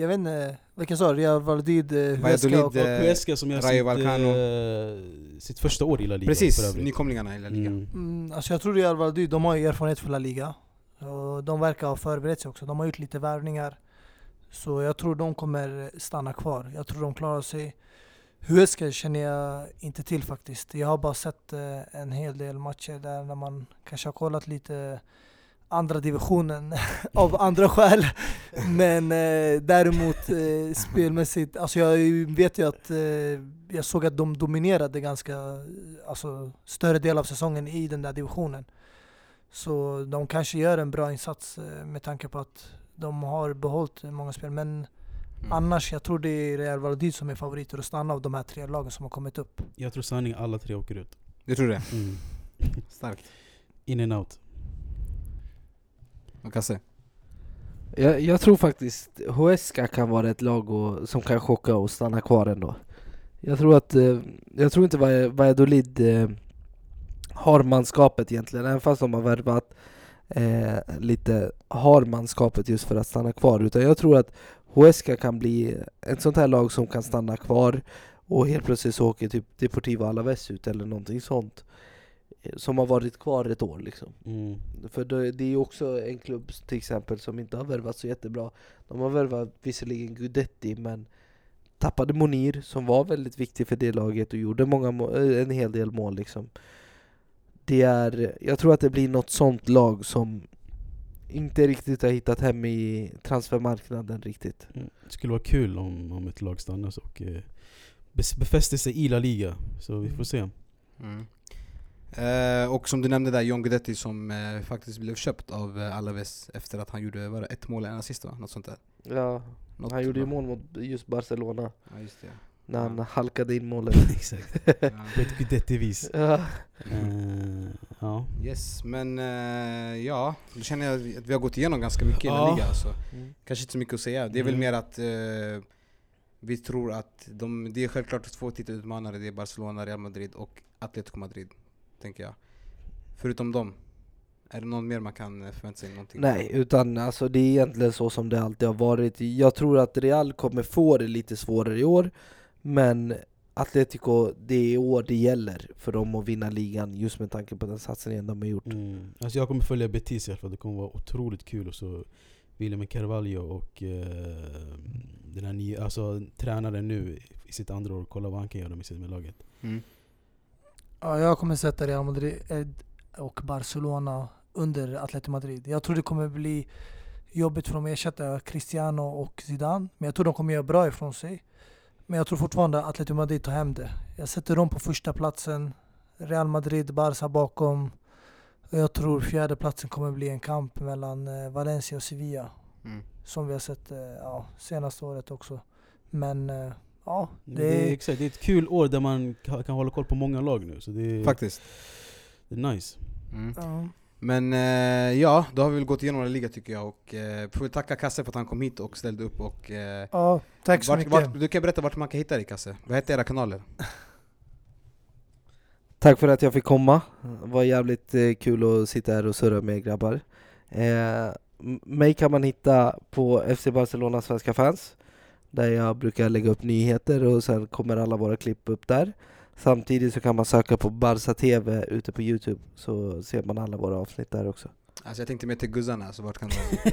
jag vet inte, vilken sa du? Real Valladolid, eh, Huesca och...
eh,
Och Huesca som gör
Rayo
sitt, eh, sitt första år i La Liga
Precis, nykomlingarna i La Liga.
Mm.
Mm, alltså jag tror Real Valladolid, de har ju erfarenhet för La Liga. Och de verkar ha förberett sig också, de har gjort lite värvningar. Så jag tror de kommer stanna kvar. Jag tror de klarar sig. Huesca känner jag inte till faktiskt. Jag har bara sett eh, en hel del matcher där när man kanske har kollat lite andra divisionen av andra skäl. Men eh, däremot eh, spelmässigt, alltså jag vet ju att eh, jag såg att de dominerade ganska, alltså större del av säsongen i den där divisionen. Så de kanske gör en bra insats eh, med tanke på att de har behållit många spel. Men
Mm.
Annars, jag tror det är Real Valladolid som är favoriter att stanna av de här tre lagen som har kommit upp.
Jag tror sanning alla tre åker ut.
Jag tror det.
Mm.
Starkt.
In and out.
Man kan se.
Jag, jag tror faktiskt Huesca kan vara ett lag och, som kan chocka och stanna kvar ändå. Jag tror att, eh, jag tror inte Va- Valladolid eh, har manskapet egentligen, även fast de har värvat eh, lite, har manskapet just för att stanna kvar. Utan jag tror att Huesca kan bli ett sånt här lag som kan stanna kvar och helt plötsligt så åker typ Deportivo Alaves ut eller någonting sånt. eh, Som har varit kvar ett år liksom.
Mm.
För det, är ju också en klubb till exempel som inte har värvat så jättebra. De har värvat visserligen Gudetti men tappade Monir som var väldigt viktig för det laget och gjorde många må- eh, en hel del mål liksom. Det är, jag tror att det blir något sånt lag som inte riktigt har hittat hem i transfermarknaden riktigt.
Mm. Det skulle vara kul om, om ett lag stannas och eh, befäster sig i La Liga. Så vi får se.
Mm. Eh, och som du nämnde där, John Guidetti som eh, faktiskt blev köpt av eh, Alaves efter att han gjorde var det, ett mål, en assist va? Något sånt där.
Ja,
Något,
han gjorde ju mål mot just Barcelona
Ja, just det.
När han
Ja.
halkade in målet.
Exakt. På ett Guidetti-vis.
Ja.
Eh, ja.
Yes, men eh, ja, då känner jag att vi har gått igenom ganska mycket i La
Ja.
Liga alltså.
Mm.
Kanske inte så mycket att säga. Det är väl
Mm.
mer att eh, vi tror att de, det är självklart två titelutmanare, det är Barcelona, Real Madrid och Atletico Madrid. Tänker jag. Förutom dem, är det någon mer man kan förvänta sig någonting?
Nej, utan alltså det är egentligen så som det alltid har varit. Jag tror att Real kommer få det lite svårare i år, men Atletico, det är i år det gäller för dem att vinna ligan just med tanke på den satsningen de har gjort.
Mm. Alltså jag kommer följa Betis i alla fall, det kommer vara otroligt kul. Och så William Carvalho och eh, den här nya, alltså, tränaren nu i sitt andra år, kolla vad han kan göra med sitt med laget.
Mm.
Ja, jag kommer sätta Real Madrid eh, och Barcelona under Atletico Madrid. Jag tror det kommer bli jobbigt för dem att ersätta Cristiano och Zidane. Men jag tror de kommer göra bra ifrån sig. Men jag tror fortfarande att Atletico Madrid tar hem det. Jag sätter dem på första platsen. Real Madrid, Barca bakom. Och jag tror fjärde platsen kommer bli en kamp mellan eh, Valencia och Sevilla.
Mm.
Som vi har sett eh, ja, senaste året också. Men eh, ja,
Det,
det
är, exakt, det är ett kul år där man kan, kan hålla koll på många lag nu. Så det är,
Faktiskt.
det är nice.
Mm.
Ja.
Men eh, ja, då har vi väl gått igenom La Liga tycker jag och eh, får vi tacka Kasse för att han kom hit och ställde upp och eh,
ja, tack så
vart,
mycket.
vart, Du kan berätta vart man kan hitta dig Kasse, vad heter era kanaler?
Tack för att jag fick komma. Det var jävligt eh, kul att sitta här och surra med grabbar. Eh, mig kan man hitta på FC Barcelona Svenska fans. Där jag brukar lägga upp nyheter och sen kommer alla våra klipp upp där. Samtidigt så kan man söka på Barca TV ute på Youtube så ser man alla våra avsnitt där också.
Alltså jag tänkte mer till guzzarna, så vart kan man...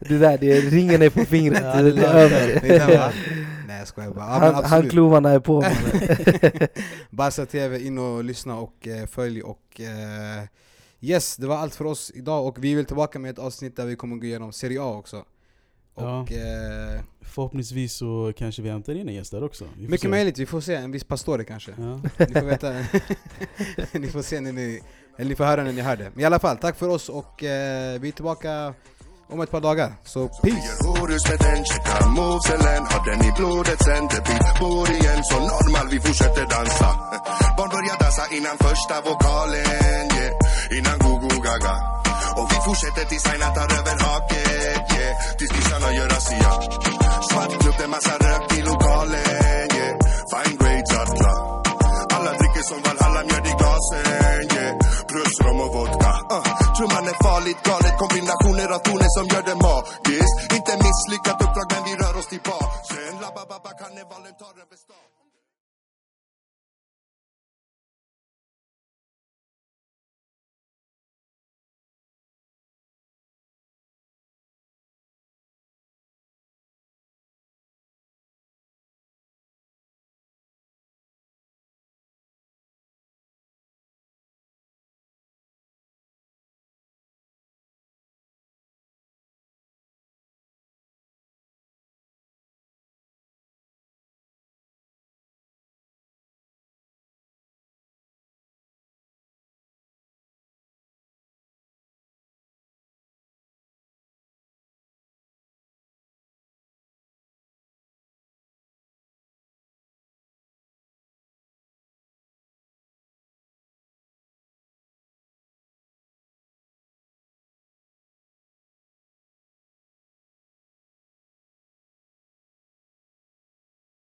det där, det är, ringen är på fingret,
Ja,
det är över.
Det är va? Nej jag skojar bara, ja,
Han, handklovarna är på.
Barca TV, in och lyssna och eh, följ och eh, Yes, det var allt för oss idag och vi väl tillbaka med ett avsnitt där vi kommer gå igenom Serie A också Och
Ja.
eh,
Förhoppningsvis så kanske vi hämtar in en gäst där också.
Mycket
se.
möjligt, vi får se, en viss Pastore kanske
Ja.
Ni får veta, ni får se när ni, eller ni får höra när ni hör det Men i alla fall, tack för oss och eh, vi är tillbaka om ett par dagar, så peace!
Och vi fortsätter tills Aina tar över haket, yeah. Tills nissarna gör razzia. Svart klubb, det massa rök i lokalen, yeah. Fine grades alla Alla dricker som Valhalla, mjöd i glasen, yeah. Plus rom och vodka, uh. Trumman är farligt galet, kombinationer av toner som gör det magiskt. Inte misslyckat uppdrag, men vi rör oss tillbaks. Basen La bababa, karnevalen tar över stan